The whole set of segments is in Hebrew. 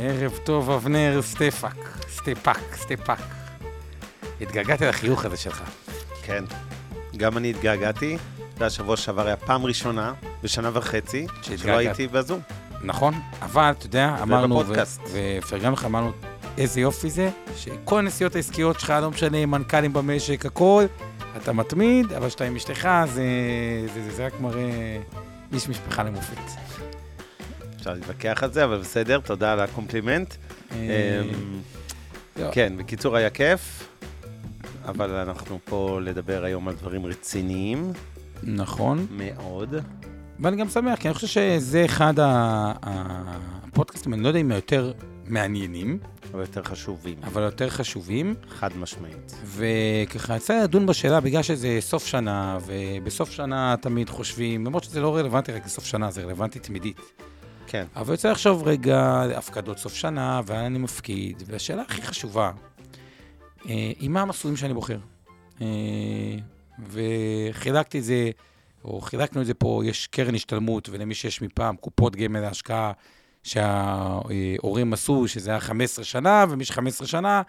ערב טוב, אבנר סטפאק, סטפאק, סטפאק. התגעגעתי לחיוך הזה שלך. כן, גם אני התגעגעתי. אתה יודע, שבוע שעבר היה פעם ראשונה בשנה וחצי שלא. הייתי בזום. נכון, אבל אתה יודע, אמרנו, ו- ובפודקאסט. ופרגנו לך, אמרנו, איזה יופי זה, שכל הנסיעות העסקיות שלך, לא משנה, מנכ"לים במשק, הכל, אתה מתמיד, אבל כשאתה עם אשתך, זה, זה, זה, זה רק מראה איש משפחה למופת. אפשר להתווכח על זה, אבל בסדר, תודה על הקומפלימנט. אה, אמ. כן, בקיצור, היה כיף, אבל אנחנו פה לדבר היום על דברים רציניים נכון, מאוד. ואני גם שמח, כי אני חושב שזה אחד הפודקאסטים, אני לא יודע אם היותר מעניינים, אבל יותר חשובים, אבל יותר חשובים. חד משמעית. וככה יצא לדון בשאלה, בגלל שזה סוף שנה, ובסוף שנה תמיד חושבים, למרות שזה לא רלוונטי רק לסוף שנה, זה רלוונטי תמידית. כן, אבל יוצא לחשוב רגע, הפקדות סוף שנה, ואן אני מפקיד, והשאלה הכי חשובה, אה, היא מה המסלולים שאני בוחר. אה, וחילקתי את זה, או חילקנו את זה פה, יש קרן השתלמות, ולמי שיש מפעם קופות גמל להשקעה שההורים עשו, שזה היה 15 שנה, ומי ש-15 שנה,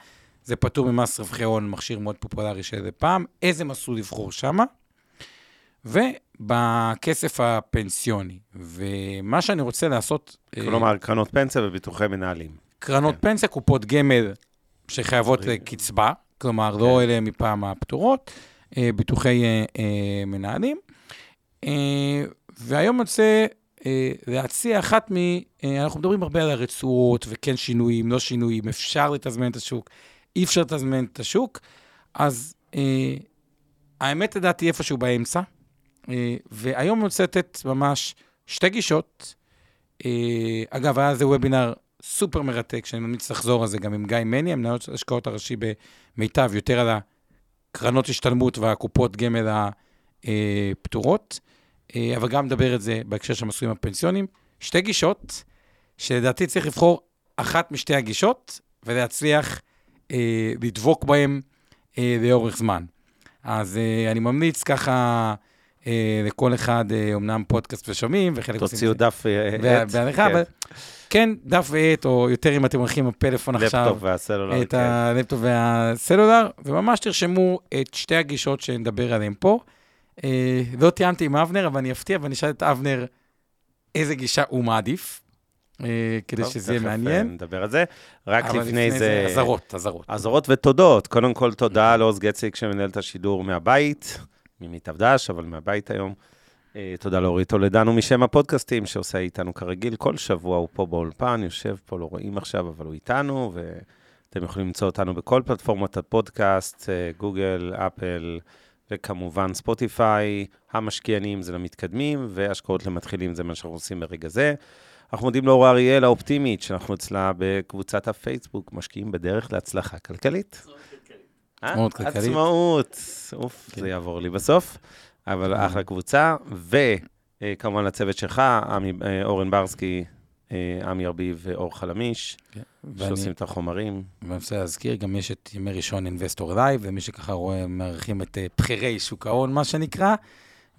זה פטור ממס רווחי הון, מכשיר מאוד פופולרי של פעם. איזה מסלול לבחור שמה? ובכסף הפנסיוני. ומה שאני רוצה לעשות... אה, כלומר, קרנות פנסיה וביטוחי מנהלים. קרנות כן. פנסיה, קופות גמל שחייבות. לקצבה, כלומר, לא אלה מפעם הפטורות, אה, ביטוחי אה, אה, מנהלים. אה, והיום אני רוצה אה, להציע אחת מ... אה, אנחנו מדברים הרבה על הרצועות, וכן שינויים, לא שינויים, אפשר לתזמן את השוק, אי אפשר לתזמן את השוק, אז אה, האמת לדעתי איפשהו באמצע. אה, והיום אני רוצה לתת ממש שתי גישות. אה, אגב, היה איזה וובינר סופר מרתק, שאני ממליץ לחזור על זה גם עם גיא מני, המנהל ההשקעות הראשי במיטב, יותר על הקרנות השתלמות והקופות גמל הפטורות, אה, אבל גם נדבר את זה בהקשר של המסלולים הפנסיונים. שתי גישות, שלדעתי צריך לבחור אחת משתי הגישות, ולהצליח אה, לדבוק בהן אה, לאורך זמן. אז אה, אני ממליץ ככה לכל אחד, אה, אמנם פודקאסט ושומעים, וחלק עושים תוציאו. דף אה, עט. בהנחה, כן. אבל כן, דף ועט, או יותר אם אתם הולכים עם הפלאפון עכשיו, לפטופ והסלולר. את כן. הלפטופ והסלולר, וממש תרשמו את שתי הגישות שנדבר עליהן פה. אה, לא תיאמתי עם אבנר, אבל אני אפתיע ואני אשאל את אבנר איזה גישה הוא מעדיף, אה, כדי טוב, שזה יהיה אה, מעניין. נדבר על זה. רק אבל לפני זה... אזהרות, אזהרות. אזהרות ותודות. קודם כל, תודה לעוז גציק שמנהל את השידור מהבית, ממיטב דש, אבל מהבית היום. אה, תודה לאורית טולדנו משם הפודקאסטים, שעושה איתנו כרגיל. כל שבוע הוא פה באולפן, יושב פה, לא רואים עכשיו, אבל הוא איתנו, ואתם יכולים למצוא אותנו בכל פלטפורמות הפודקאסט, אה, גוגל, אפל, וכמובן ספוטיפיי, המשקיענים זה למתקדמים, והשקעות למתחילים זה מה שאנחנו עושים ברגע זה. אנחנו מודים לאור אריאל האופטימית, שאנחנו אצלה בקבוצת הפייסבוק, משקיעים בדרך להצלחה כלכלית. אה? עצמאות כלכלית. עצמאות. אוף, כן. זה יעבור לי בסוף, אבל אחלה קבוצה. וכמובן לצוות שלך, עמי- אה, אורן ברסקי, אה, עמי ארביב ואור חלמיש, כן. שעושים ואני את החומרים. ואני רוצה להזכיר, גם יש את ימי ראשון אינבסטור לייב, ומי שככה רואה, מארחים את בכירי שוק ההון, מה שנקרא.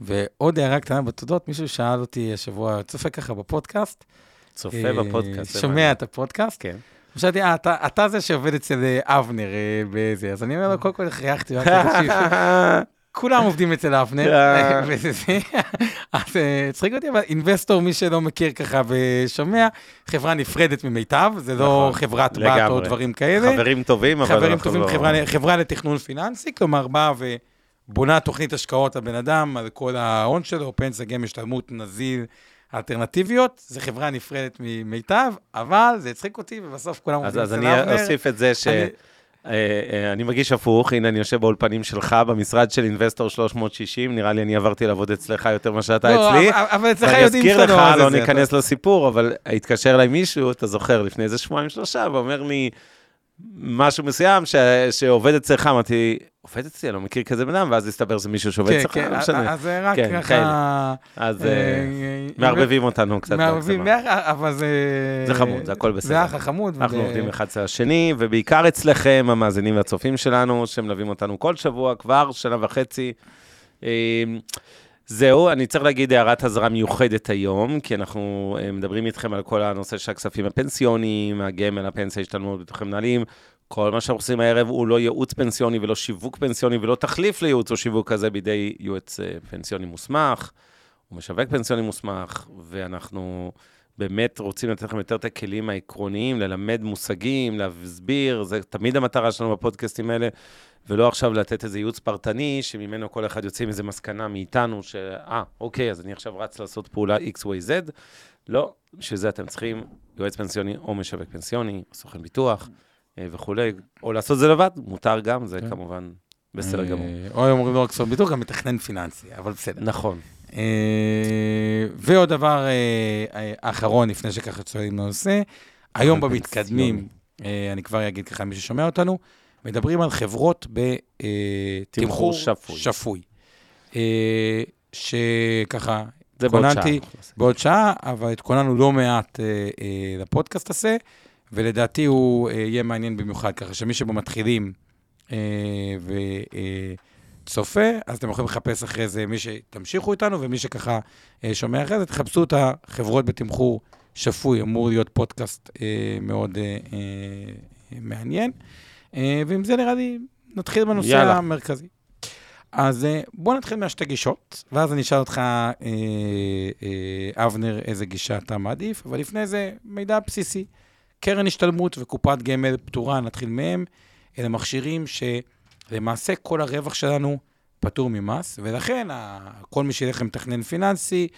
ועוד הערה קטנה בתודות, מישהו שאל אותי השבוע, צופה ככה בפודקאסט. צופה בפודקאסט. שומע. את הפודקאסט. כן. חשבתי, אה, אתה, אתה זה שעובד אצל אה, אבנר אה, בזה, אז אני אומר לו, קודם כל חייכתי, תקשיב, כולם עובדים אצל אבנר. אז הצחיק אותי, אבל אינבסטור, מי שלא מכיר ככה ושומע, חברה נפרדת ממיטב, זה לא נכון, חברת בת או. דברים כאלה. חברים טובים, אבל חברים טובים, לא... חברה, לתכנון פיננסי, כלומר, באה ובונה תוכנית השקעות לבן אדם, על כל ההון שלו, פנסיה, גמל, השתלמות, נזיל, אלטרנטיביות, זה חברה נפרדת ממיטב, אבל זה הצחיק אותי, ובסוף כולם אז, עובדים אז אצל אני אבנר. אוסיף את זה ש... אני- אה, אה, אני מרגיש הפוך, הנה אני יושב באולפנים שלך, במשרד של אינבסטור 360, נראה לי אני עברתי לעבוד אצלך יותר ממה שאתה לא, אצלי. אבל- אצלך יודעים אזכיר שאתה לך, לא לא זה, ניכנס לסיפור, אבל התקשר אליי מישהו, אתה זוכר, לפני איזה שבועיים שלושה, ואומר לי משהו מסוים ש- שעובד אצלך, אמרתי, עובד אצלי, אני לא מכיר כזה בן אדם, ואז הסתבר שזה מישהו שעובד כן, אצלך, כן, לא משנה. אז זה רק כן, ככה... אז אה, אה, אה, מערבבים אותנו קצת. מערבבים אבל זה... זה חמוד, זה הכל בסדר. זה אחלה חמוד. אנחנו עובדים אחד אצל השני, ובעיקר אצלכם, המאזינים והצופים שלנו, שמלווים אותנו כל שבוע, כבר שנה וחצי. זהו, אני צריך להגיד הערת אזהרה מיוחדת היום, כי אנחנו אה, מדברים איתכם על כל הנושא של הכספים הפנסיוניים, הגמל, הפנסיה, השתלמות, ביטוחי מנהלים. כל מה שאנחנו עושים הערב הוא לא ייעוץ פנסיוני ולא שיווק פנסיוני ולא תחליף לייעוץ או שיווק כזה בידי יועץ אה, פנסיוני מוסמך, או משווק פנסיוני מוסמך, ואנחנו באמת רוצים לתת לכם יותר את הכלים העקרוניים, ללמד מושגים, להסביר, זה תמיד המטרה שלנו בפודקאסטים האלה, ולא עכשיו לתת איזה ייעוץ פרטני, שממנו כל אחד יוצא עם איזה מסקנה מאיתנו, שאה, אוקיי, אז אני עכשיו רץ לעשות פעולה X, Y, Z. לא, בשביל זה אתם צריכים יועץ פנסיוני או משווק פנסיוני, או סוכן ביטוח אה, וכולי, או לעשות את זה לבד, מותר גם, זה כן. כמובן בסדר גמור. אה, או היום אומרים לא רק סוף ביטוח, גם מתכנן פיננסי, אבל בסדר. נכון. אה, ועוד דבר אחרון, לפני שככה צועדים לנושא, היום. במתקדמים, אני כבר אגיד ככה, מי ששומע אותנו, מדברים על חברות תמחור בתמחור שפוי. שפוי. אה, שככה, זה בעוד שעה. התכוננתי בעוד שעה, אבל התכוננו לא מעט אה, אה, לפודקאסט הזה, ולדעתי הוא אה, יהיה מעניין במיוחד, ככה שמי שבמתחילים אה, וצופה, אז אתם יכולים לחפש אחרי זה מי שתמשיכו איתנו, ומי שככה אה, שומע אחרי זה, תחפשו את החברות בתמחור שפוי, אמור להיות פודקאסט אה, מאוד אה, אה, מעניין. אה, ועם זה נראה לי נתחיל בנושא יאללה. המרכזי. אז אה, בוא נתחיל מהשתי גישות, ואז אני אשאל אותך, אה, אה, אבנר, איזה גישה אתה מעדיף, אבל לפני זה, מידע בסיסי. קרן השתלמות וקופת גמל פטורה, נתחיל מהם. אלה מכשירים שלמעשה כל הרווח שלנו פטור ממס, ולכן כל מי שילך למתכנן פיננסי,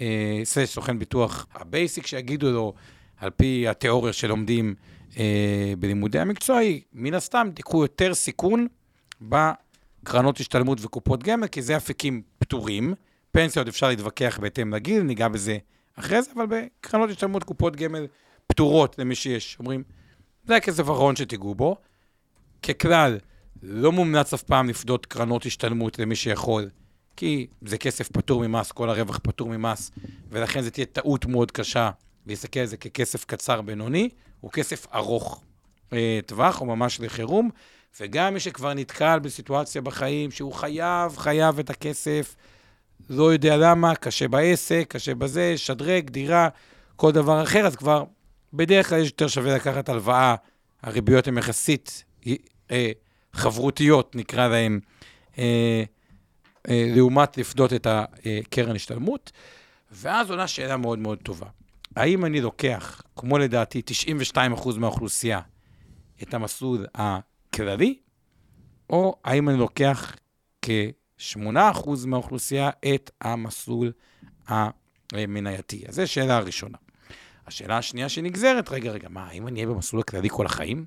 אה, סוכן ביטוח ה basic שיגידו לו, על פי התיאוריה שלומדים בלימודי המקצוע, היא מן הסתם תיקחו יותר סיכון בקרנות השתלמות וקופות גמל, כי זה אפיקים פטורים. פנסיות אפשר להתווכח בהתאם לגיל, ניגע בזה אחרי זה, אבל בקרנות השתלמות, קופות גמל פטורות למי שיש. אומרים, זה הכסף האחרון שתיגעו בו. ככלל, לא מומלץ אף פעם לפדות קרנות השתלמות למי שיכול, כי זה כסף פטור ממס, כל הרווח פטור ממס, ולכן זו תהיה טעות מאוד קשה להסתכל על זה ככסף קצר בינוני, הוא כסף ארוך אה, טווח, או ממש לחירום, וגם מי שכבר נתקל בסיטואציה בחיים שהוא חייב, חייב את הכסף, לא יודע למה, קשה בעסק, קשה בזה, שדרג, דירה, כל דבר אחר, אז כבר בדרך כלל יש יותר שווה לקחת הלוואה, הריביות הן יחסית אה, חברותיות, נקרא להן, אה, אה, לעומת לפדות את הקרן השתלמות. ואז עולה שאלה מאוד מאוד טובה. האם אני לוקח, כמו לדעתי 92% מהאוכלוסייה, את המסלול הכללי, או האם אני לוקח כ-8% מהאוכלוסייה את המסלול המנייתי? אז זו השאלה הראשונה. השאלה השנייה שנגזרת, רגע, רגע, מה, האם אני אהיה במסלול הכללי כל החיים?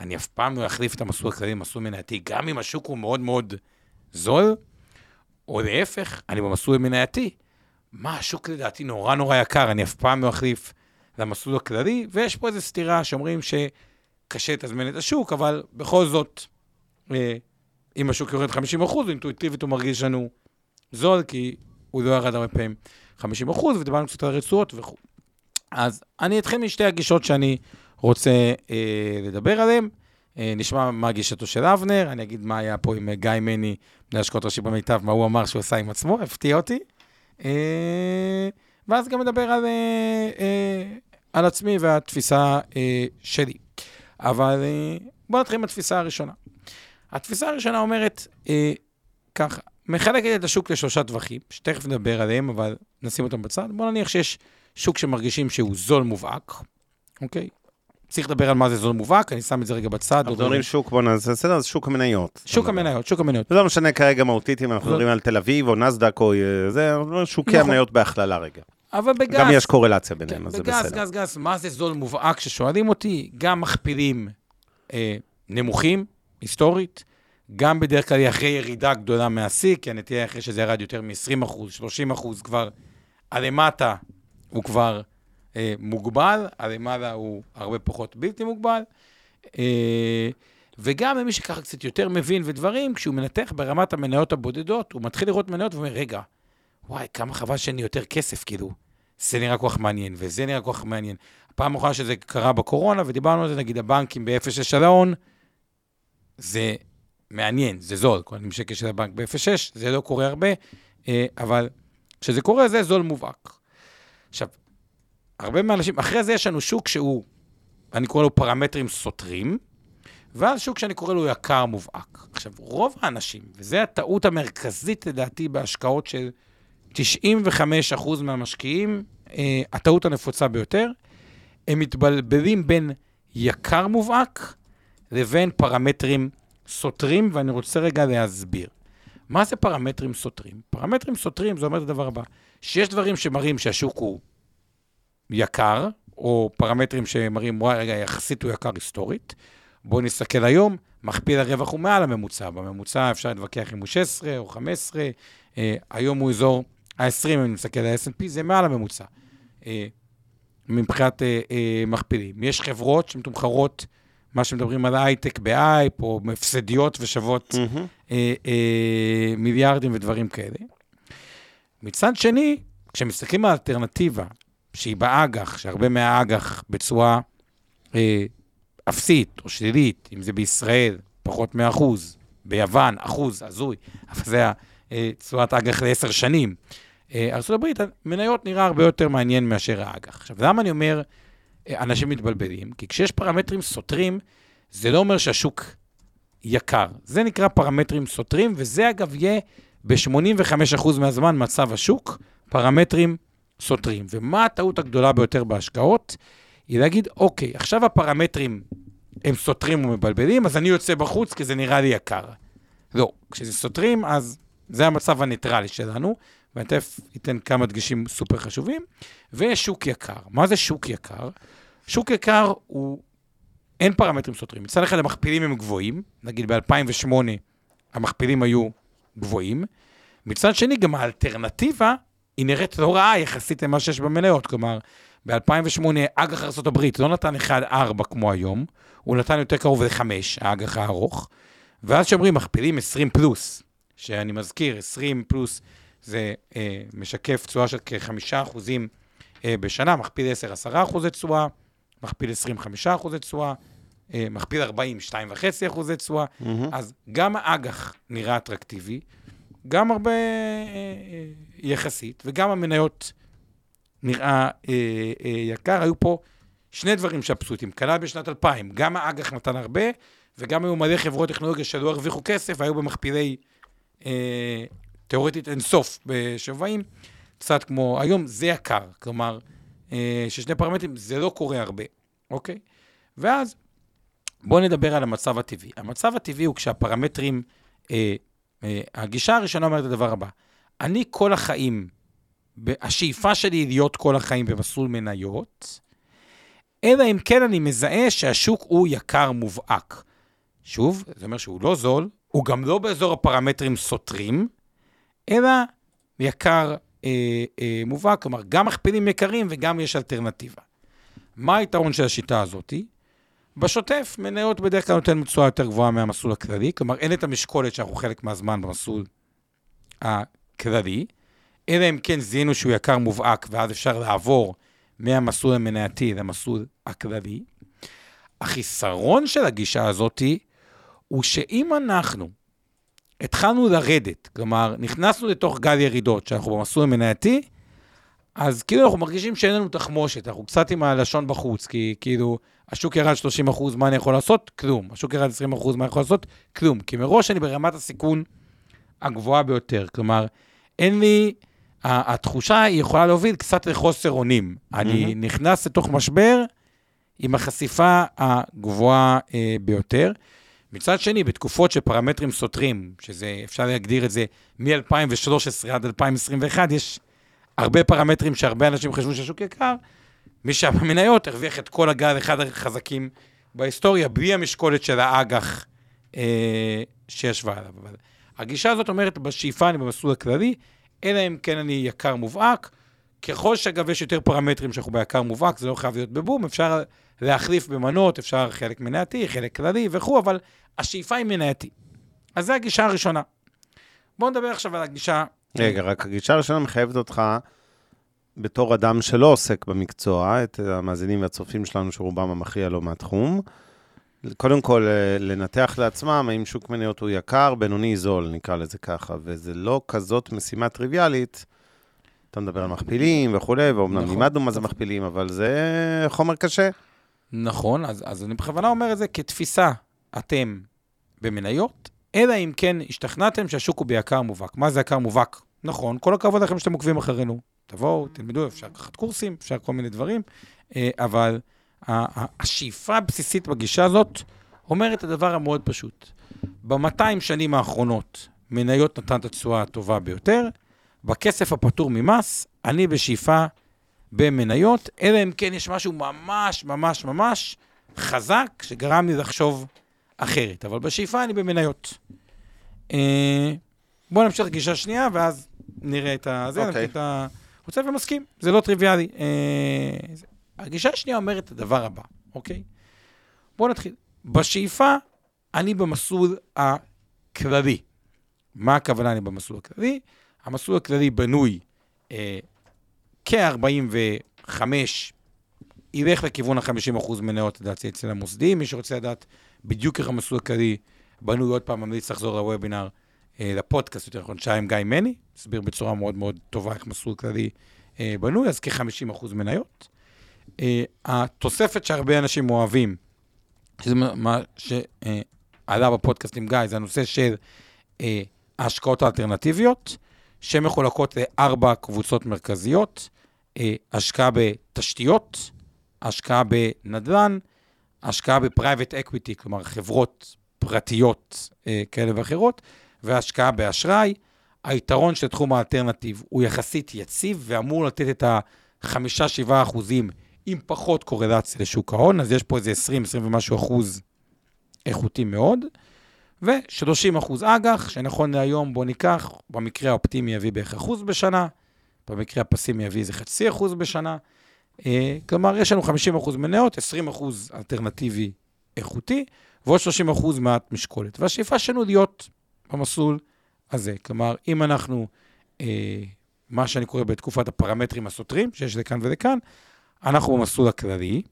אני אף פעם לא אחליף את המסלול הכללי למסלול מנייתי, גם אם השוק הוא מאוד מאוד זול, או להפך, אני במסלול מנייתי. מה, השוק לדעתי נורא נורא יקר, אני אף פעם לא אחליף למסלול הכללי, ויש פה איזו סתירה שאומרים שקשה לתזמן את השוק, אבל בכל זאת, אה, אם השוק יורד 50 אחוז, אינטואיטיבית הוא מרגיש לנו זול, כי הוא לא ירד הרבה פעמים 50 אחוז, ודיברנו קצת על רצועות וכו'. אז אני אתחיל משתי הגישות שאני רוצה אה, לדבר עליהן. אה, נשמע מה גישתו של אבנר, אני אגיד מה היה פה עם אה, גיא מני, מנהל השקעות ראשי במיטב, מה הוא אמר שהוא עשה עם עצמו, הפתיע אותי. אה, ואז גם נדבר על, אה, אה, על עצמי והתפיסה שלי. אבל בואו נתחיל עם התפיסה הראשונה. התפיסה הראשונה אומרת ככה, מחלקת את השוק לשלושה טווחים, שתכף נדבר עליהם, אבל נשים אותם בצד. בואו נניח שיש שוק שמרגישים שהוא זול מובהק, אוקיי? צריך לדבר על מה זה זול מובהק, אני שם את זה רגע בצד. אנחנו מדברים שוק, בוא נעשה סדר, אז שוק המניות. שוק המניות, שוק המניות. זה לא משנה כרגע מהותית אם אנחנו. מדברים על תל אביב או נסדק או אה, זה, שוקי נכון. המניות בהכללה רגע. אבל בגז... גם יש קורלציה ביניהם, כן, אז זה בסדר. גז, גז, מה זה זול מובהק ששואלים אותי? גם מכפילים אה, נמוכים, היסטורית, גם בדרך כלל אחרי ירידה גדולה מהשיא, כי הנטייה אחרי שזה ירד יותר מ-20 אחוז, 30 אחוז, כבר הלמטה הוא כבר אה, מוגבל, הלמעלה הוא הרבה פחות בלתי מוגבל. אה, וגם למי שככה קצת יותר מבין ודברים, כשהוא מנתח ברמת המניות הבודדות, הוא מתחיל לראות מניות ואומר, רגע, וואי, כמה חבל שאין לי יותר כסף, כאילו. זה נראה כל כך מעניין, וזה נראה כל כך מעניין. הפעם האחרונה שזה קרה בקורונה, ודיברנו על זה, נגיד הבנקים ב-0.6 של ההון, זה מעניין, זה זול. קונים שקל של הבנק ב-0.6, זה לא קורה הרבה, אה, אבל כשזה קורה, זה זול מובהק. עכשיו, הרבה מהאנשים, אחרי זה יש לנו שוק שהוא, אני קורא לו פרמטרים סותרים, ואז שוק שאני קורא לו יקר מובהק. עכשיו, רוב האנשים, וזו הטעות המרכזית לדעתי בהשקעות של 95% מהמשקיעים, אה, הטעות הנפוצה ביותר, הם מתבלבלים בין יקר מובהק לבין פרמטרים סותרים, ואני רוצה רגע להסביר. מה זה פרמטרים סותרים? פרמטרים סותרים זה אומר את הדבר הבא, שיש דברים שמראים שהשוק הוא יקר, או פרמטרים שמראים, וואי, רגע, יחסית הוא יקר היסטורית. בואו נסתכל היום, מכפיל הרווח הוא מעל הממוצע. בממוצע אפשר להתווכח אם הוא 16 או 15, אה, היום הוא אזור ה-20, אם אני מסתכל על ה-S&P, זה מעל הממוצע. אה, מבחינת אה, אה, מכפילים. יש חברות שמתומחרות, מה שמדברים על הייטק באייפ, או הפסדיות ושוות מהמם. אה, אה, מיליארדים ודברים כאלה. מצד שני, כשמסתכלים על אלטרנטיבה, שהיא באג"ח, שהרבה מהאג"ח בצורה אה, אפסית או שלילית, אם זה בישראל, פחות מאחוז, ביוון, אחוז, הזוי, אבל זה תשואת אג"ח לעשר שנים. אה, ארה"ב, מניות נראה הרבה יותר מעניין מאשר האג"ח. עכשיו, למה אני אומר אה, אנשים מתבלבלים? כי כשיש פרמטרים סותרים, זה לא אומר שהשוק יקר. זה נקרא פרמטרים סותרים, וזה אגב יהיה ב-85% מהזמן מצב השוק, פרמטרים סותרים. ומה הטעות הגדולה ביותר בהשקעות? היא להגיד, אוקיי, עכשיו הפרמטרים הם סותרים ומבלבלים, אז אני יוצא בחוץ כי זה נראה לי יקר. לא, כשזה סותרים, אז זה המצב הניטרלי שלנו, ואני תכף אתן כמה דגשים סופר חשובים. ויש שוק יקר. מה זה שוק יקר? שוק יקר הוא, אין פרמטרים סותרים. מצד אחד המכפילים הם גבוהים, נגיד ב-2008 המכפילים היו גבוהים. מצד שני, גם האלטרנטיבה היא נראית לא רעה יחסית למה שיש במניות. כלומר, ב-2008 אג"ח ארה"ב לא נתן 1.4 כמו היום, הוא נתן יותר קרוב ל-5, האג"ח הארוך. ואז שאומרים מכפילים 20 פלוס, שאני מזכיר, 20 פלוס זה אה, משקף תשואה של כ-5 אחוזים אה, בשנה, מכפיל 10, 10 אחוזי תשואה, מכפיל 25 אחוזי תשואה, אה, מכפיל 40, 2.5 אחוזי תשואה. מהמם. אז גם האג"ח נראה אטרקטיבי, גם הרבה אה, אה, יחסית, וגם המניות נראה אה, אה, יקר. היו פה שני דברים אותי. כנ"ל בשנת 2000, גם האג"ח נתן הרבה, וגם היו מלא חברות טכנולוגיה שלא הרוויחו כסף, והיו במכפילי אה, תיאורטית אינסוף בשווים, קצת כמו היום, זה יקר. כלומר, אה, ששני פרמטרים, זה לא קורה הרבה, אוקיי? ואז בואו נדבר על המצב הטבעי. המצב הטבעי הוא כשהפרמטרים, אה, אה, הגישה הראשונה אומרת את הדבר הבא, אני כל החיים, השאיפה שלי היא להיות כל החיים במסלול מניות, אלא אם כן אני מזהה שהשוק הוא יקר מובהק. שוב, זה אומר שהוא לא זול, הוא גם לא באזור הפרמטרים סותרים, אלא יקר אה, אה, מובהק, כלומר, גם מכפילים יקרים וגם יש אלטרנטיבה. מה היתרון של השיטה הזאתי? בשוטף, מניות בדרך כלל נותן תשואה יותר גבוהה מהמסלול הכללי, כלומר, אין את המשקולת שאנחנו חלק מהזמן במסלול הכללי, אלא אם כן זיהינו שהוא יקר מובהק, ואז אפשר לעבור מהמסלול המנייתי למסלול הכללי. החיסרון של הגישה הזאתי הוא שאם אנחנו התחלנו לרדת, כלומר, נכנסנו לתוך גל ירידות, שאנחנו במסלול המנייתי, אז כאילו אנחנו מרגישים שאין לנו תחמושת, אנחנו קצת עם הלשון בחוץ, כי כאילו, השוק ירד 30 אחוז, מה אני יכול לעשות? כלום. השוק ירד 20 אחוז, מה אני יכול לעשות? כלום. כי מראש אני ברמת הסיכון הגבוהה ביותר. כלומר, אין לי, התחושה היא יכולה להוביל קצת לחוסר אונים. אני נכנס לתוך משבר עם החשיפה הגבוהה אה, ביותר. מצד שני, בתקופות של פרמטרים סותרים, שזה, אפשר להגדיר את זה מ-2013 עד 2021, יש הרבה פרמטרים שהרבה אנשים חשבו שהשוק יקר, מי שהיה במניות הרוויח את כל הגל אחד החזקים בהיסטוריה בלי המשקולת של האג"ח אה, שישבה עליו. אבל הגישה הזאת אומרת, בשאיפה אני במסלול הכללי, אלא אם כן אני יקר מובהק. ככל שאגב יש יותר פרמטרים שאנחנו ביקר מובהק, זה לא חייב להיות בבום, אפשר להחליף במנות, אפשר חלק מנייתי, חלק כללי וכו', אבל השאיפה היא מנייתי. אז זו הגישה הראשונה. בואו נדבר עכשיו על הגישה... רגע, רק הגישה הראשונה מחייבת אותך, בתור אדם שלא עוסק במקצוע, את המאזינים והצופים שלנו, שרובם המכריע לא מהתחום, קודם כל, אה, לנתח לעצמם האם שוק מניות הוא יקר, בינוני, זול, נקרא לזה ככה, וזה לא כזאת משימה טריוויאלית. אתה מדבר על מכפילים וכולי, ואומנם נכון. לימדנו מה זה מכפילים, אבל זה חומר קשה. נכון, אז, אז אני בכוונה אומר את זה כתפיסה, אתם במניות, אלא אם כן השתכנעתם שהשוק הוא ביקר מובהק. מה זה יקר מובהק? נכון, כל הכבוד לכם שאתם עוקבים אחרינו. תבואו, תלמדו, אפשר לקחת קורסים, אפשר כל מיני דברים, אה, אבל השאיפה הבסיסית בגישה הזאת אומרת את הדבר המאוד פשוט. ב-200 שנים האחרונות מניות נתן את התשואה הטובה ביותר, בכסף הפטור ממס, אני בשאיפה במניות, אלא אם כן יש משהו ממש ממש ממש חזק שגרם לי לחשוב אחרת. אבל בשאיפה אני במניות. אה, בואו נמשיך לגישה שנייה, ואז נראה את ה... זה, אוקיי. נתחיל את ה... רוצה ומסכים, זה לא טריוויאלי. הגישה השנייה אומרת את הדבר הבא, אוקיי? בואו נתחיל. בשאיפה, אני במסלול הכללי. מה הכוונה אני במסלול הכללי? המסלול הכללי בנוי אה, כ-45, ילך לכיוון ה-50% מניות, לדעתי, אצל המוסדים. מי שרוצה לדעת בדיוק איך המסלול הכללי בנוי, עוד פעם, ממליץ לחזור לוובינר, אה, לפודקאסט, יותר נכון, שעה עם גיא מני, הסביר בצורה מאוד מאוד טובה איך מסלול כללי אה, בנוי, אז כ-50% מניות. אה, התוספת שהרבה אנשים אוהבים, שזה מה- שעלה בפודקאסט עם גיא, זה הנושא של אה, ההשקעות האלטרנטיביות, שמחולקות לארבע קבוצות מרכזיות, אה, השקעה בתשתיות, השקעה בנדל"ן, השקעה ב private equity, כלומר חברות פרטיות אה, כאלה ואחרות, והשקעה באשראי. היתרון של תחום האלטרנטיב הוא יחסית יציב ואמור לתת את ה-5-7 אחוזים עם פחות קורלציה לשוק ההון, אז יש פה איזה 20-20 ומשהו אחוז איכותי מאוד. ו-30 אחוז אג"ח, שנכון להיום בוא ניקח, במקרה האופטימי יביא בערך אחוז בשנה, במקרה הפסימי יביא איזה חצי אחוז בשנה. אה, כלומר, יש לנו 50 אחוז מניות, 20 אחוז אלטרנטיבי איכותי, ועוד 30 אחוז מעט משקולת. והשאיפה שלנו להיות במסלול הזה. כלומר, אם אנחנו, אה, מה שאני קורא בתקופת הפרמטרים הסותרים, שיש לכאן ולכאן, אנחנו במסלול הכללי,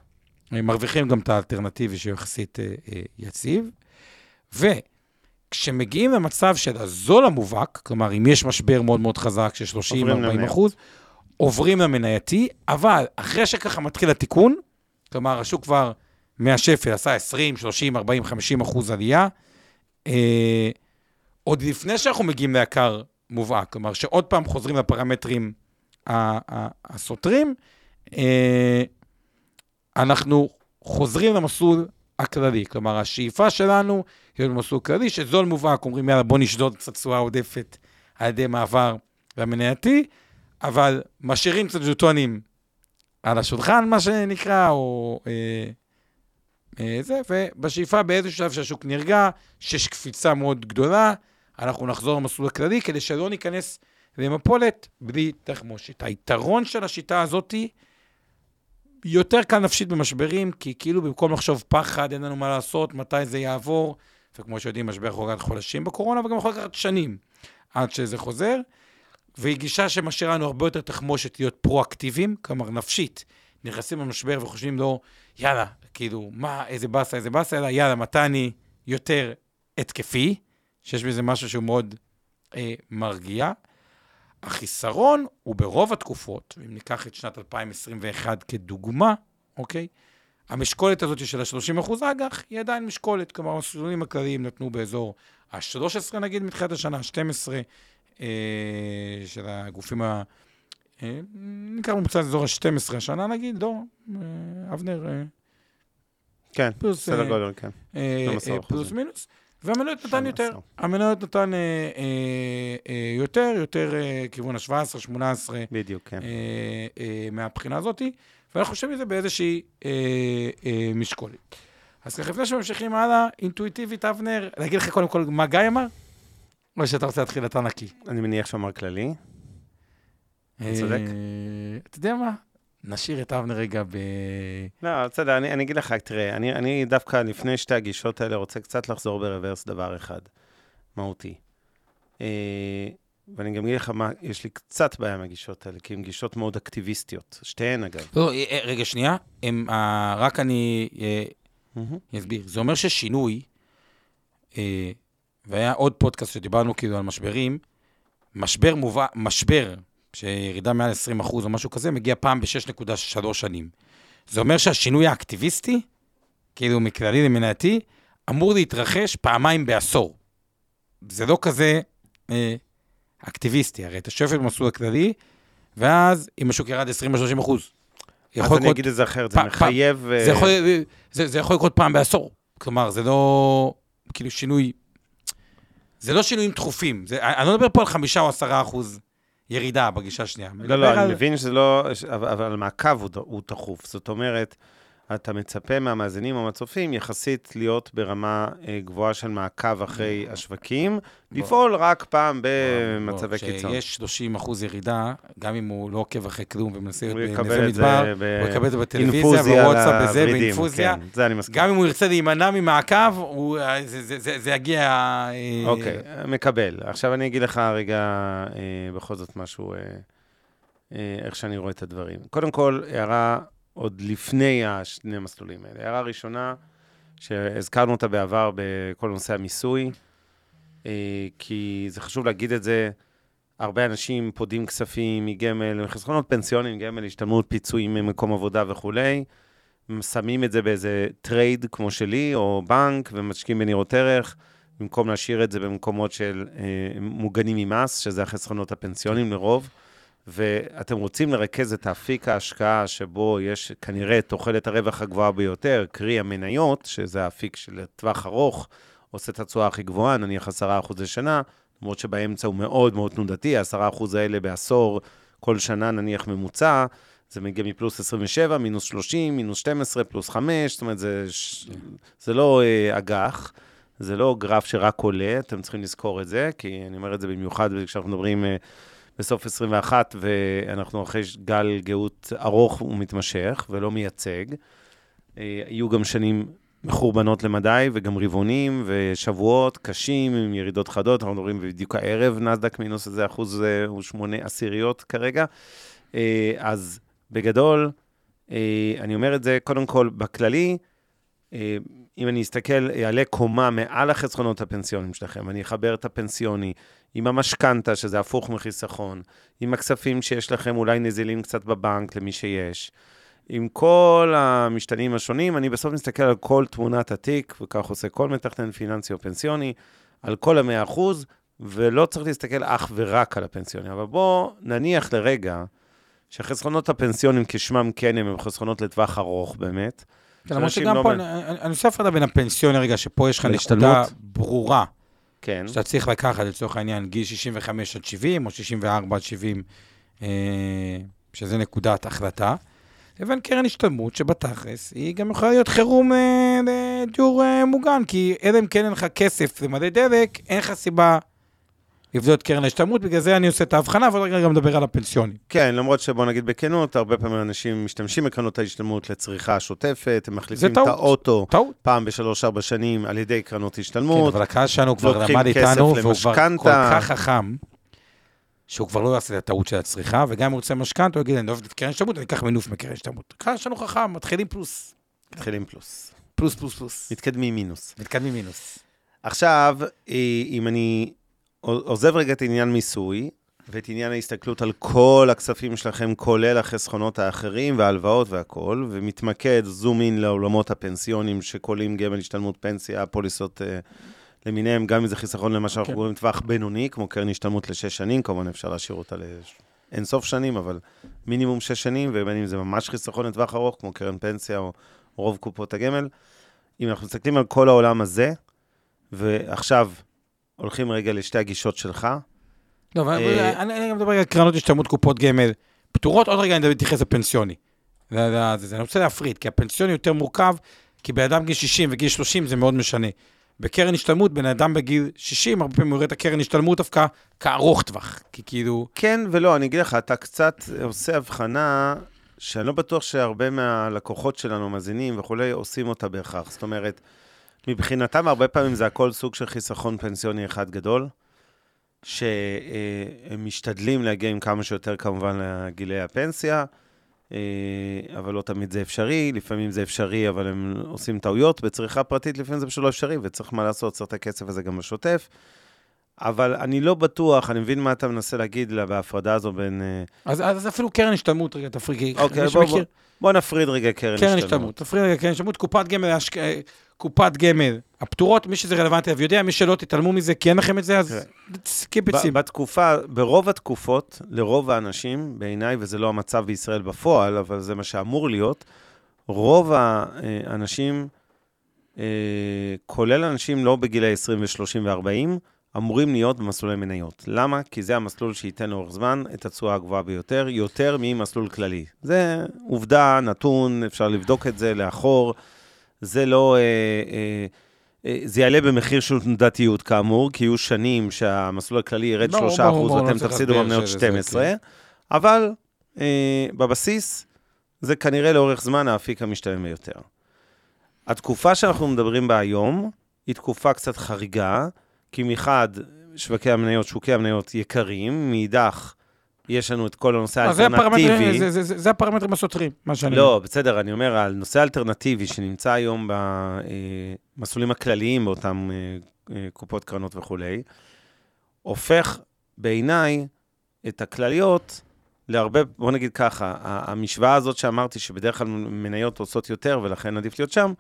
מרוויחים גם את האלטרנטיבי שהוא יחסית אה, אה, יציב, וכשמגיעים למצב של הזול המובהק, כלומר, אם יש משבר מאוד מאוד חזק של 30-40 עוברים למניות. אחוז, עוברים למנייתי, אבל אחרי שככה מתחיל התיקון, כלומר, השוק כבר מהשפל עשה 20, 30, 40, 50 אחוז עלייה, אה, עוד לפני שאנחנו מגיעים ליקר מובהק, כלומר, שעוד פעם חוזרים לפרמטרים הסותרים, אנחנו חוזרים למסלול הכללי. כלומר, השאיפה שלנו היא במסלול כללי, שזול מובהק, אומרים, יאללה, בוא נשדוד קצת תשואה עודפת על ידי מעבר למנייתי, אבל משאירים קצת ז'וטונים על השולחן, מה שנקרא, או אה, אה, זה, ובשאיפה באיזשהו שלב שהשוק נרגע, שיש קפיצה מאוד גדולה, אנחנו נחזור למסלול הכללי, כדי שלא ניכנס למפולת בלי תחמושת. היתרון של השיטה הזאתי, יותר קל נפשית במשברים, כי כאילו במקום לחשוב פחד, אין לנו מה לעשות, מתי זה יעבור, וכמו שיודעים, משבר יכול לקחת חודשים בקורונה, וגם יכול לקחת שנים עד שזה חוזר. והיא גישה שמשאירה לנו הרבה יותר תחמושת להיות פרואקטיביים, כלומר נפשית. נכנסים למשבר וחושבים לו, יאללה, כאילו, מה, איזה באסה, איזה באסה, אלא יאללה, מתי אני יותר התקפי, שיש בזה משהו שהוא מאוד אה, מרגיע. החיסרון הוא ברוב התקופות, ואם ניקח את שנת 2021 כדוגמה, אוקיי? המשקולת הזאת של ה-30% אג"ח היא עדיין משקולת, כלומר, המסלולים הכלליים נתנו באזור ה-13 נגיד מתחילת השנה, ה-12 אה, של הגופים ה... אה, נקרא ממוצע אזור ה-12 השנה נגיד, לא, אה, אבנר, אה, כן, פלוס, סדר אה, גודל, כן. אה, 12 אה, פלוס. מינוס, והמניות נתן יותר. 12. המניות נתן אה, אה, אה, יותר, יותר אה, כיוון ה-17, 18 בדיוק, כן. אה, אה, מהבחינה הזאת, ואנחנו חושבים מזה באיזושהי אה, אה, משקולת. אז ככה, לפני שממשיכים הלאה, אינטואיטיבית, אבנר, להגיד לך קודם כל מה גיא אמר? או שאתה רוצה להתחיל אתה נקי? אני מניח שאמר כללי. אתה צודק. אה, אתה יודע מה? נשאיר את אבנר רגע ב... לא, בסדר, אני, אני אגיד לך, תראה, אני, אני דווקא לפני שתי הגישות האלה רוצה קצת לחזור ברוורס דבר אחד, מהותי. אה, ואני גם אגיד לך מה, יש לי קצת בעיה עם הגישות האלה, כי הן גישות מאוד אקטיביסטיות, שתיהן אגב. לא, אה, אה, רגע, שנייה. הם, אה, רק אני אה, אסביר. זה אומר ששינוי, אה, והיה עוד פודקאסט שדיברנו כאילו על משברים, משבר מובא, משבר, שירידה מעל 20 אחוז או משהו כזה, מגיע פעם ב-6.3 שנים. זה אומר שהשינוי האקטיביסטי, כאילו מכללי למנייתי, אמור להתרחש פעמיים בעשור. זה לא כזה אה, אקטיביסטי, הרי אתה שואף במסלול הכללי, ואז אם השוק ירד 20 או 30 אחוז. אז אני אגיד את זה אחרת, זה מחייב... זה אה, יכול, זה, זה יכול לקרות פעם בעשור. כלומר, זה לא כאילו שינוי... זה לא שינויים דחופים. זה, אני לא מדבר פה על חמישה או עשרה אחוז ירידה בגישה השנייה. לא, לא. אני מבין שזה לא... אבל המעקב הוא הוא תכוף. זאת אומרת, אתה מצפה מהמאזינים או מהצופים יחסית להיות ברמה אה, גבוהה של מעקב אחרי השווקים, לפעול רק פעם במצבי קיצון. כשיש 30 אחוז ירידה, גם אם הוא לא עוקב אחרי כלום ומנסה להיות בנווה מדבר, ב- הוא יקבל את זה בטלוויזיה, בוואטסאפ, בזה, לוורידים, באינפוזיה. כן, זה אני מסכים. גם אם הוא ירצה להימנע ממעקב, הוא- זה- זה- זה זה יגיע... אה, אוקיי, מקבל. עכשיו אני אגיד לך רגע אה, בכל זאת משהו, אה, אה, איך שאני רואה את הדברים. קודם כל, הערה עוד לפני השני המסלולים האלה. הערה ראשונה, שהזכרנו אותה בעבר בכל נושא המיסוי, אה, כי זה חשוב להגיד את זה, הרבה אנשים פודים כספים מגמל, מחסכונות פנסיונים, גמל, השתלמות, פיצויים ממקום עבודה וכולי, שמים את זה באיזה טרייד כמו שלי, או בנק, ומשקיעים בניירות ערך. במקום להשאיר את זה במקומות של אה, מוגנים ממס, שזה החסכונות הפנסיונים לרוב, ואתם רוצים לרכז את האפיק ההשקעה שבו יש כנראה תוחלת הרווח הגבוהה ביותר, קרי המניות, שזה האפיק של טווח ארוך, עושה את התשואה הכי גבוהה, נניח 10% לשנה, למרות שבאמצע הוא מאוד מאוד תנודתי, ה-10% האלה בעשור, כל שנה נניח ממוצע, זה מגיע מפלוס 27, מינוס 30, מינוס 12, פלוס 5, זאת אומרת, זה. זה לא אה, אג"ח. זה לא גרף שרק עולה, אתם צריכים לזכור את זה, כי אני אומר את זה במיוחד כשאנחנו מדברים uh, בסוף 21, ואנחנו אחרי גל גאות ארוך ומתמשך, ולא מייצג. Uh, יהיו גם שנים מחורבנות למדי, וגם רבעונים ושבועות קשים עם ירידות חדות, אנחנו מדברים בדיוק הערב, נסדק מינוס איזה אחוז uh, הוא שמונה עשיריות כרגע. Uh, אז בגדול, אני אומר את זה קודם כל בכללי, אה, אם אני אסתכל, אעלה קומה מעל החסכונות הפנסיונים שלכם, אני אחבר את הפנסיוני עם המשכנתה, שזה הפוך מחיסכון, עם הכספים שיש לכם אולי נזילים קצת בבנק, למי שיש, עם כל המשתנים השונים, אני בסוף מסתכל על כל תמונת התיק, וכך עושה כל מתכנן פיננסי או פנסיוני, על כל המאה אחוז, ולא צריך להסתכל אך ורק על הפנסיוני. אבל בואו נניח לרגע שהחסכונות הפנסיונים כשמם כן הם, הם חסכונות לטווח ארוך באמת, כן, למרות שגם לא פה, מ- אני אני עושה הפרדה בין הפנסיון רגע, שפה יש לך נקודה? ברורה, כן. שאתה צריך לקחת לצורך העניין גיל 65 עד 70, או 64 עד 70, אה, שזה נקודת החלטה, לבין קרן השתלמות, שבתכלס היא גם יכולה להיות חירום אה, לדיור אה, מוגן, כי אלא אם כן אין לך כסף למלא דלק, אין לך סיבה לבדוק את קרן ההשתלמות, בגלל זה אני עושה את ההבחנה, ועוד רגע גם נדבר על הפנסיונים. כן, למרות שבוא נגיד בכנות, הרבה פעמים אנשים משתמשים בקרנות ההשתלמות לצריכה שוטפת, הם מחליפים את. האוטו טעות. פעם בשלוש-ארבע שנים על ידי קרנות כן, השתלמות. אבל הקהל שלנו כבר למד איתנו, והוא כבר. כל כך חכם, שהוא כבר לא יעשה את הטעות של הצריכה, וגם אם הוא רוצה משכנתה, הוא יגיד, אני אוהב את קרן השתלמות, אני אקח מינוף מקרן השתלמות. הקהל שלנו חכם, מתחילים פלוס. מתחילים פלוס. פלוס, פלוס, פלוס. מתקדמים מינוס. מתקדמים מינוס. עכשיו, אה, אם אני עוזב רגע את עניין מיסוי, ואת עניין ההסתכלות על כל הכספים שלכם, כולל החסכונות האחרים וההלוואות והכול, ומתמקד, זום אין לעולמות הפנסיונים שכוללים גמל השתלמות פנסיה, פוליסות אה, למיניהם, גם אם זה חיסכון למה שאנחנו כן. קוראים טווח בינוני, כמו קרן השתלמות לשש שנים, כמובן אפשר להשאיר אותה לאין סוף שנים, אבל מינימום שש שנים, ובין אם זה ממש חיסכון לטווח ארוך, כמו קרן פנסיה או רוב קופות הגמל. אם אנחנו מסתכלים על כל העולם הזה, ועכשיו הולכים רגע לשתי הגישות שלך, לא, אבל אה, אני מדבר על קרנות השתלמות קופות גמל פטורות, עוד רגע אני אתייחס לפנסיוני. אני רוצה להפריד, כי הפנסיוני יותר מורכב, כי בן אדם גיל 60 וגיל 30 זה מאוד משנה. בקרן השתלמות, בן אדם בגיל 60, הרבה פעמים הוא רואה את הקרן השתלמות דווקא כארוך טווח. כי כאילו... כן ולא, אני אגיד לך, אתה קצת עושה הבחנה שאני לא בטוח שהרבה מהלקוחות שלנו, מאזינים וכולי, עושים אותה בהכרח. זאת אומרת, מבחינתם הרבה פעמים זה הכל סוג של חיסכון פנסיוני אחד גדול, שהם משתדלים להגיע עם כמה שיותר כמובן לגילי הפנסיה, אה, אבל לא תמיד זה אפשרי, לפעמים זה אפשרי, אבל הם עושים טעויות. בצריכה פרטית לפעמים זה פשוט לא אפשרי, וצריך מה לעשות, צריך את הכסף הזה גם בשוטף. אבל אני לא בטוח, אני מבין מה אתה מנסה להגיד לה בהפרדה הזו בין... אה, אז, אז אפילו קרן השתלמות, רגע, תפריד. אוקיי, בוא, בוא, בוא נפריד רגע קרן, קרן השתלמות. תפריד רגע קרן השתלמות, קופת גמל, השק... קופת גמל, הפטורות, מי שזה רלוונטי אליו יודע, מי שלא תתעלמו מזה, כי אין לכם את זה, אז את סימפ. בתקופה, ברוב התקופות, לרוב האנשים, בעיניי, וזה לא המצב בישראל בפועל, אבל זה מה שאמור להיות, רוב האנשים, אה, כולל אנשים לא בגילי 20 ו-30 ו-40, אמורים להיות במסלולי מניות. למה? כי זה המסלול שייתן לאורך זמן את התשואה הגבוהה ביותר, יותר ממסלול כללי. זה עובדה, נתון, אפשר לבדוק את זה לאחור. זה לא... אה, אה, אה, זה יעלה במחיר של תנודתיות כאמור, כי יהיו שנים שהמסלול הכללי ירד 3% ואתם תפסידו במניות 12, כן. אבל אה, בבסיס זה כנראה לאורך זמן האפיק המשתלם ביותר. התקופה שאנחנו מדברים בה היום היא תקופה קצת חריגה, כי מחד, שווקי המניות, שוקי המניות יקרים, מאידך, יש לנו את כל הנושא האלטרנטיבי. זה, זה, זה, זה הפרמטרים הסותרים, מה שאני לא, אומר. בסדר, אני אומר, על נושא האלטרנטיבי שנמצא היום במסלולים הכלליים באותן אה, אה, קופות קרנות וכולי, הופך בעיניי את הכלליות להרבה, בוא נגיד ככה, המשוואה הזאת שאמרתי, שבדרך כלל מניות עושות יותר ולכן עדיף להיות שם,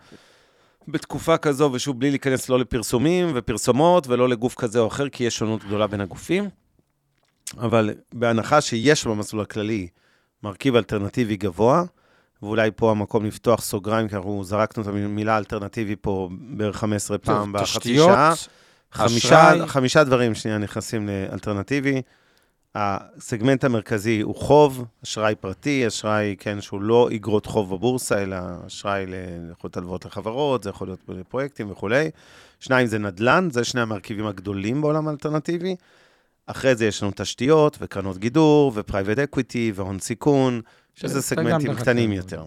בתקופה כזו, ושוב, בלי להיכנס לא לפרסומים ופרסומות ולא לגוף כזה או אחר, כי יש שונות גדולה בין הגופים. אבל בהנחה שיש במסלול הכללי מרכיב אלטרנטיבי גבוה, ואולי פה המקום לפתוח סוגריים, כי אנחנו זרקנו את המילה אלטרנטיבי פה בערך 15 פעם בחצי שעה. חמישה, חמישה דברים שנייה נכנסים לאלטרנטיבי. הסגמנט המרכזי הוא חוב, אשראי פרטי, אשראי, כן, שהוא לא אגרות חוב בבורסה, אלא אשראי לאיכות הלוואות לחברות, זה יכול להיות פרויקטים וכולי. שניים זה נדל"ן, זה שני המרכיבים הגדולים בעולם האלטרנטיבי. אחרי זה יש לנו תשתיות וקרנות גידור ו private equity והון סיכון, שזה סגמנטים קטנים יותר.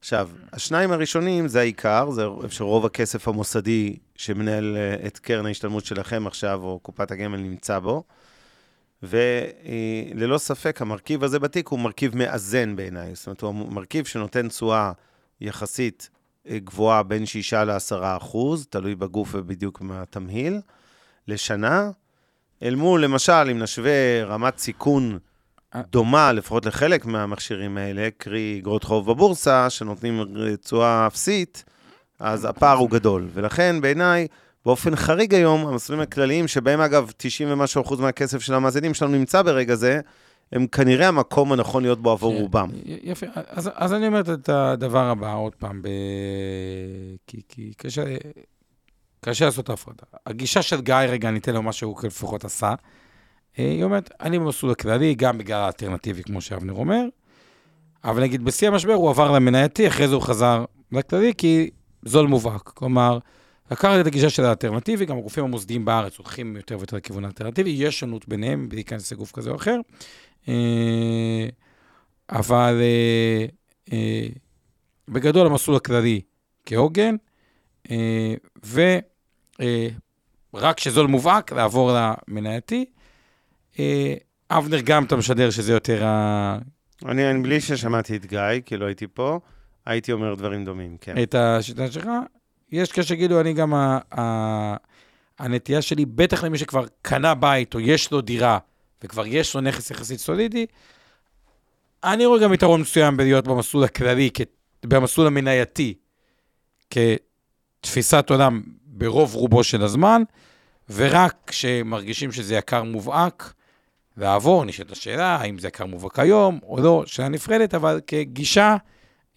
עכשיו, השניים הראשונים זה העיקר, זה שרוב הכסף המוסדי שמנהל אה, את קרן ההשתלמות שלכם עכשיו, או קופת הגמל נמצא בו. וללא ספק, המרכיב הזה בתיק הוא מרכיב מאזן בעיניי. זאת אומרת, הוא מרכיב שנותן תשואה יחסית אה, גבוהה בין 6 ל-10 אחוז, תלוי בגוף ובדיוק מהתמהיל, לשנה, אל מול, למשל, אם נשווה רמת סיכון דומה, לפחות לחלק מהמכשירים האלה, קרי אגרות חוב בבורסה, שנותנים תשואה אפסית, אז הפער הוא גדול. ולכן, בעיניי, באופן חריג היום, המסלולים הכלליים, שבהם אגב 90 ומשהו אחוז מהכסף של המאזינים שלנו נמצא ברגע זה, הם כנראה המקום הנכון להיות בו עבור כן, רובם. יפה, אז, אז אני אומר את הדבר הבא עוד פעם, ב... כי, כי קשה, קשה לעשות את ההפרדה. הגישה של גיא, רגע, אני אתן לו מה שהוא לפחות עשה. אה, היא אומרת, אני במסלול הכללי, גם בגלל האלטרנטיבי, כמו שאבנר אומר, אבל נגיד בשיא המשבר הוא עבר למנייתי, אחרי זה הוא חזר לכללי, כי זול מובהק. כלומר, לקחת את הגישה של האלטרנטיבי, גם הגופים המוסדיים בארץ הולכים יותר ויותר לכיוון האלטרנטיבי, יש שונות ביניהם, בלי להיכנס לגוף כזה או אחר. אה, אבל אה, בגדול המסלול הכללי כהוגן, ו... אה, רק כשזול מובהק, לעבור למנייתי. אה, אבנר, גם אתה משדר שזה יותר ה... אני בלי ששמעתי את גיא, כי לא הייתי פה, הייתי אומר דברים דומים, כן. את השיטה שלך. יש כאלה שיגידו, אני גם, ה, ה, הנטייה שלי, בטח למי שכבר קנה בית או יש לו דירה, וכבר יש לו נכס יחסית סולידי, אני רואה גם יתרון מסוים בלהיות במסלול הכללי, במסלול המנייתי, כתפיסת עולם ברוב רובו של הזמן, ורק כשמרגישים שזה יקר מובהק, לעבור, נשאלת השאלה, האם זה יקר מובהק היום או לא, שאלה נפרדת, אבל כגישה,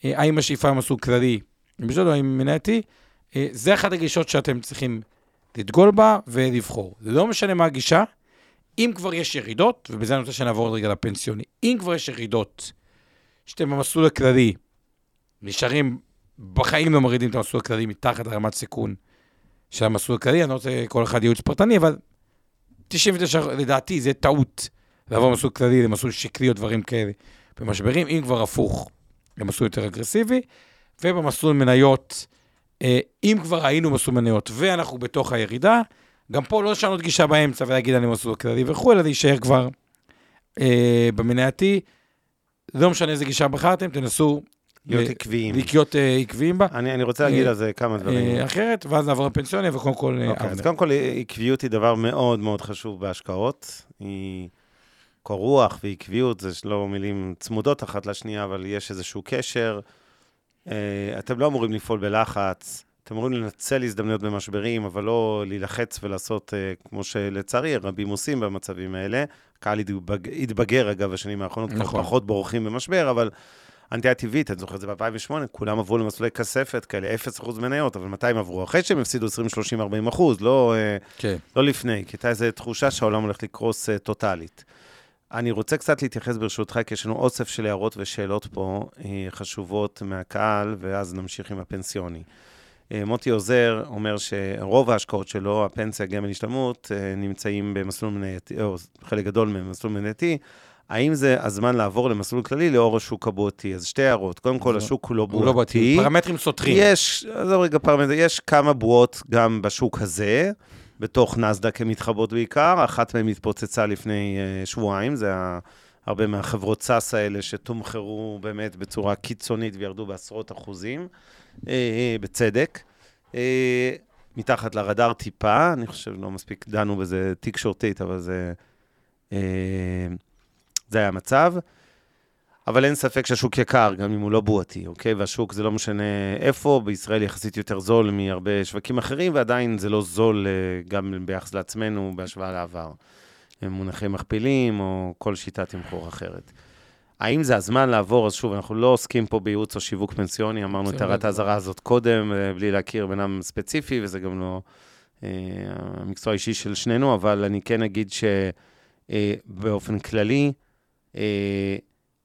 אה, האם השאיפה מסוג כללי, בשביל האם מנייתי, זה אחת הגישות שאתם צריכים לדגול בה ולבחור. זה לא משנה מה הגישה, אם כבר יש ירידות, ובזה אני רוצה שנעבור רגע לפנסיוני, אם כבר יש ירידות שאתם במסלול הכללי נשארים בחיים לא מורידים את המסלול הכללי מתחת לרמת סיכון של המסלול הכללי, אני לא רוצה כל אחד ייעוץ פרטני, אבל 99, לדעתי, זה טעות לעבור מסלול כללי למסלול שקרי או דברים כאלה. במשברים, אם כבר הפוך, למסלול יותר אגרסיבי, ובמסלול מניות, אה, אם כבר היינו מסלול מניות ואנחנו בתוך הירידה, גם פה לא לשנות גישה באמצע ולהגיד אני מסלול כללי וכו', אלא להישאר כבר אה, במנייתי. לא משנה איזה גישה בחרתם, תנסו להיות עקביים. להיות אה, עקביים בה. אני אני רוצה להגיד אה, על זה כמה דברים. אה, אחרת, ואז נעבור לפנסיוניה, וקודם כל, אה, אוקיי, אז. קודם כל, עקביות היא דבר מאוד מאוד חשוב בהשקעות. היא קור רוח ועקביות, זה לא מילים צמודות אחת לשנייה, אבל יש איזשהו קשר. אה, אתם לא אמורים לפעול בלחץ, אתם אמורים לנצל הזדמנויות במשברים, אבל לא להילחץ ולעשות, אה, כמו שלצערי רבים עושים במצבים האלה. הקהל התבג- התבגר, אגב, בשנים האחרונות, נכון. פחות בורחים במשבר, אבל הנטייה הטבעית, אני זוכר את זה ב-2008, כולם עברו למסלולי כספת כאלה, 0% מניות, אבל מתי הם עברו? אחרי שהם הפסידו 20, 30, 40 אחוז, לא, אה, כן. לא לפני, כי הייתה איזו תחושה שהעולם הולך לקרוס טוטאלית. אני רוצה קצת להתייחס ברשותך, כי יש לנו אוסף של הערות ושאלות פה אה, חשובות מהקהל, ואז נמשיך עם הפנסיוני. אה, מוטי עוזר אומר שרוב ההשקעות שלו, הפנסיה, גמל השתלמות, אה, נמצאים במסלול מנייתי, או חלק גדול מהם במסלול מנייתי. האם זה הזמן לעבור למסלול כללי לאור השוק הבועתי? אז שתי הערות. קודם כל, לא. השוק הוא לא הוא לא בועתי. פרמטרים סותרים. יש, עזוב רגע פרמטר, יש כמה בועות גם בשוק הזה, בתוך נסדק הן מתחבאות בעיקר, אחת מהן התפוצצה לפני uh, שבועיים, זה הרבה מהחברות סאס האלה שתומחרו באמת בצורה קיצונית וירדו בעשרות אחוזים, uh, uh, בצדק. מתחת לרדאר טיפה, אני חושב לא מספיק דנו בזה תקשורתית, אבל זה, זה היה המצב. אבל אין ספק שהשוק יקר, גם אם הוא לא בועתי, אוקיי? והשוק זה לא משנה איפה, בישראל יחסית יותר זול מהרבה שווקים אחרים, ועדיין זה לא זול אה, גם ביחס לעצמנו בהשוואה לעבר. הם מונחים מכפילים, או כל שיטת תמחור אחרת. האם זה הזמן לעבור? אז שוב, אנחנו לא עוסקים פה בייעוץ או שיווק פנסיוני, אמרנו את. הערת האזהרה הזאת קודם, אה, בלי להכיר אדם ספציפי, וזה גם לא אה, המקצוע האישי של שנינו, אבל אני כן אגיד שבאופן כללי, אה,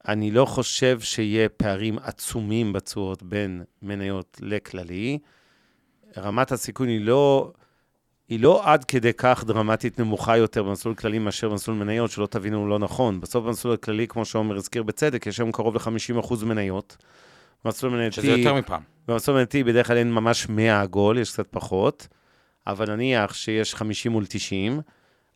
אני לא חושב שיהיה פערים עצומים בתשואות בין מניות לכללי. רמת הסיכון היא לא, היא לא עד כדי כך דרמטית נמוכה יותר במסלול כללי מאשר במסלול מניות, שלא תבינו לא נכון. בסוף במסלול הכללי, כמו שעומר הזכיר בצדק, יש היום קרוב ל-50% מניות. במסלול מנייתי... שזה יותר מפעם. במסלול מנייתי בדרך כלל אין ממש 100 עגול, יש קצת פחות, אבל נניח שיש 50 מול 90.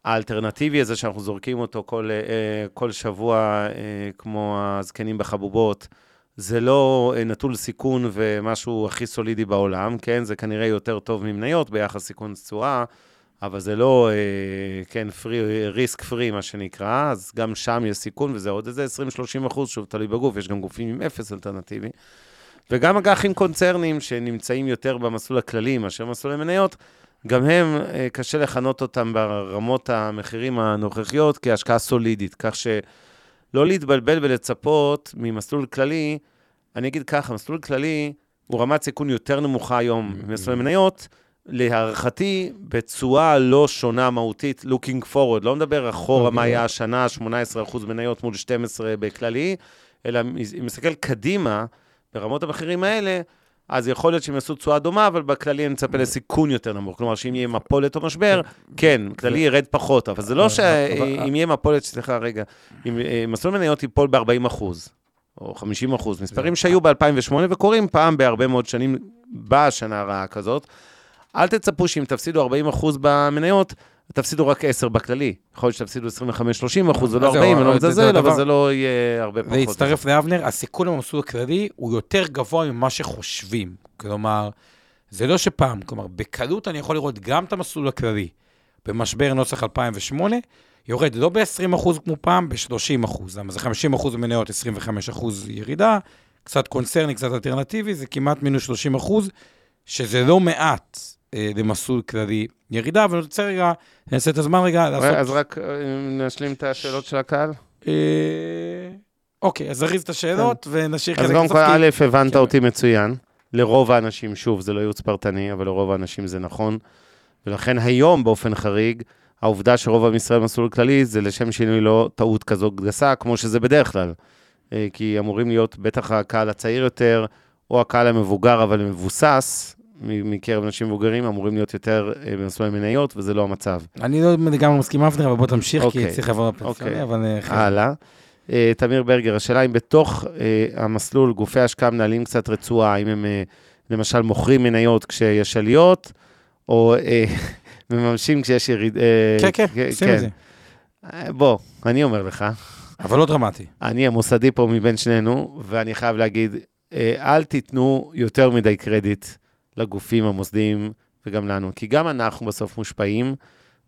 האלטרנטיבי הזה שאנחנו זורקים אותו כל, אה, כל שבוע, אה, כמו הזקנים בחבובות, זה לא אה, נטול סיכון ומשהו הכי סולידי בעולם, כן? זה כנראה יותר טוב ממניות ביחס סיכון תשואה, אבל זה לא, כן, פרי, ריסק פרי, מה שנקרא, אז גם שם יש סיכון, וזה עוד איזה 20-30 אחוז, שוב, תלוי בגוף, יש גם גופים עם אפס אלטרנטיבי. וגם אג"חים קונצרנים שנמצאים יותר במסלול הכללי מאשר מסלולי מניות, גם הם, אה, קשה לכנות אותם ברמות המחירים הנוכחיות כהשקעה סולידית, כך שלא להתבלבל ולצפות ממסלול כללי, אני אגיד ככה, מסלול כללי הוא רמת סיכון יותר נמוכה היום ממסלולי מניות, להערכתי, בתשואה לא שונה מהותית, looking forward, לא מדבר אחורה מה היה השנה, 18% מניות מול 12 בכללי, אלא אם מסתכל קדימה, ברמות המחירים האלה, אז יכול להיות שהם יעשו תשואה דומה, אבל בכללי אני מצפה לסיכון יותר נמוך. כלומר, שאם יהיה מפולת או משבר, כן, כללי ירד פחות, אבל זה לא אבל- שאם יהיה מפולת, סליחה, רגע, אם אה, מסלול מניות ייפול ב-40 אחוז, או 50 אחוז, מספרים שהיו ב-2008 וקורים פעם בהרבה מאוד שנים, בשנה הרעה כזאת. אל תצפו שאם תפסידו 40 אחוז במניות, תפסידו רק 10 בכללי. יכול להיות שתפסידו 25-30 אחוז, זה לא אז זהו, 40, אני לא מזלזל, אבל זה לא יהיה הרבה פחות. להצטרף לאבנר, הסיכון במסלול הכללי הוא יותר גבוה ממה שחושבים. כלומר, זה לא שפעם, כלומר, בקלות אני יכול לראות גם את המסלול הכללי במשבר נוסח 2008, יורד לא ב-20% כמו פעם, ב-30%. למה זה 50% במניות, 25% ירידה, קצת קונצרני, קצת אלטרנטיבי, זה כמעט מינוס 30%, שזה לא מעט אה, למסלול כללי ירידה, אבל אני רוצה רגע, נעשה את הזמן רגע לעשות... אז רק אה, נשלים את השאלות של הקהל. אה, אוקיי, אז נריץ את השאלות ונשאיר אז חלק קודם כל, א', הבנת כן. אותי מצוין. לרוב האנשים, שוב, זה לא ייעוץ פרטני, אבל לרוב האנשים זה נכון. ולכן היום, באופן חריג, העובדה שרוב עם ישראל במסלול כללי, זה לשם שינוי לא טעות כזו גסה, כמו שזה בדרך כלל. כי אמורים להיות, בטח הקהל הצעיר יותר, או הקהל המבוגר אבל מבוסס, מקרב אנשים מבוגרים, אמורים להיות יותר אה, במסלול המניות, וזה לא המצב. אני לא לגמרי מסכים עם אבנר, אבל בוא תמשיך, כי אוקיי. צריך לעבור לפנסיוני, אוקיי. אבל... אה. הלאה. אה, תמיר ברגר, השאלה אם בתוך אה, המסלול גופי ההשקעה מנהלים קצת רצועה, אם הם אה, למשל מוכרים מניות כשיש עליות, או אה, מממשים כשיש יריד... אה, כן, כן, עושים את זה. אה, בוא, אני אומר לך, אבל לא דרמטי. אני המוסדי פה מבין שנינו, ואני חייב להגיד, אה, אל תיתנו יותר מדי קרדיט לגופים המוסדיים וגם לנו, כי גם אנחנו בסוף מושפעים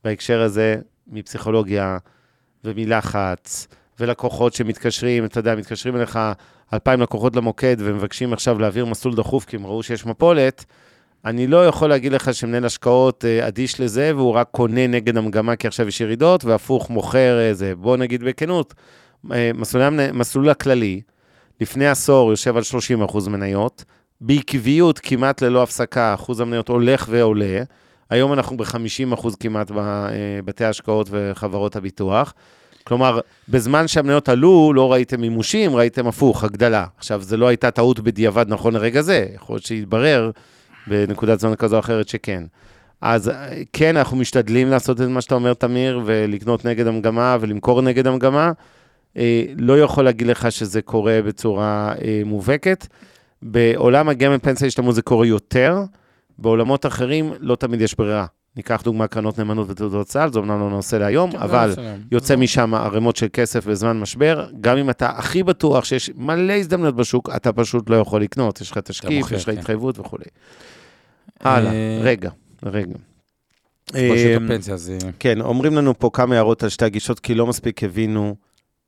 בהקשר הזה מפסיכולוגיה ומלחץ, ולקוחות שמתקשרים, אתה יודע, מתקשרים אליך אלפיים לקוחות למוקד ומבקשים עכשיו להעביר מסלול דחוף כי הם ראו שיש מפולת, אני לא יכול להגיד לך שמנהל השקעות אה, אדיש לזה, והוא רק קונה נגד המגמה כי עכשיו יש ירידות, והפוך מוכר איזה, בוא נגיד בכנות, אה, מסלול, מסלול הכללי, לפני עשור יושב על 30% מניות, בעקביות כמעט ללא הפסקה, אחוז המניות הולך ועולה, היום אנחנו ב-50% כמעט בבתי ההשקעות וחברות הביטוח. כלומר, בזמן שהמניות עלו, לא ראיתם מימושים, ראיתם הפוך, הגדלה. עכשיו, זו לא הייתה טעות בדיעבד נכון לרגע זה, יכול להיות שיתברר בנקודת זמן כזו או אחרת שכן. אז אה, כן, אנחנו משתדלים לעשות את מה שאתה אומר, תמיר, ולקנות נגד המגמה ולמכור נגד המגמה. אה, לא יכול להגיד לך שזה קורה בצורה אה, מובהקת. בעולם הגמל פנסיה השתלמות זה קורה יותר, בעולמות אחרים לא תמיד יש ברירה. ניקח דוגמה קרנות נאמנות ותעודות צה"ל, זה אומנם לא נושא להיום, כן, אבל בסדר. יוצא משם ערימות של כסף בזמן משבר, גם אם אתה הכי בטוח שיש מלא הזדמנויות בשוק, אתה פשוט לא יכול לקנות, יש לך תשקיף, יש לך כן. התחייבות וכולי. הלאה, אה, רגע, רגע. אמ, הפנסיה זה... כן, אומרים לנו פה כמה הערות על שתי הגישות, כי לא מספיק הבינו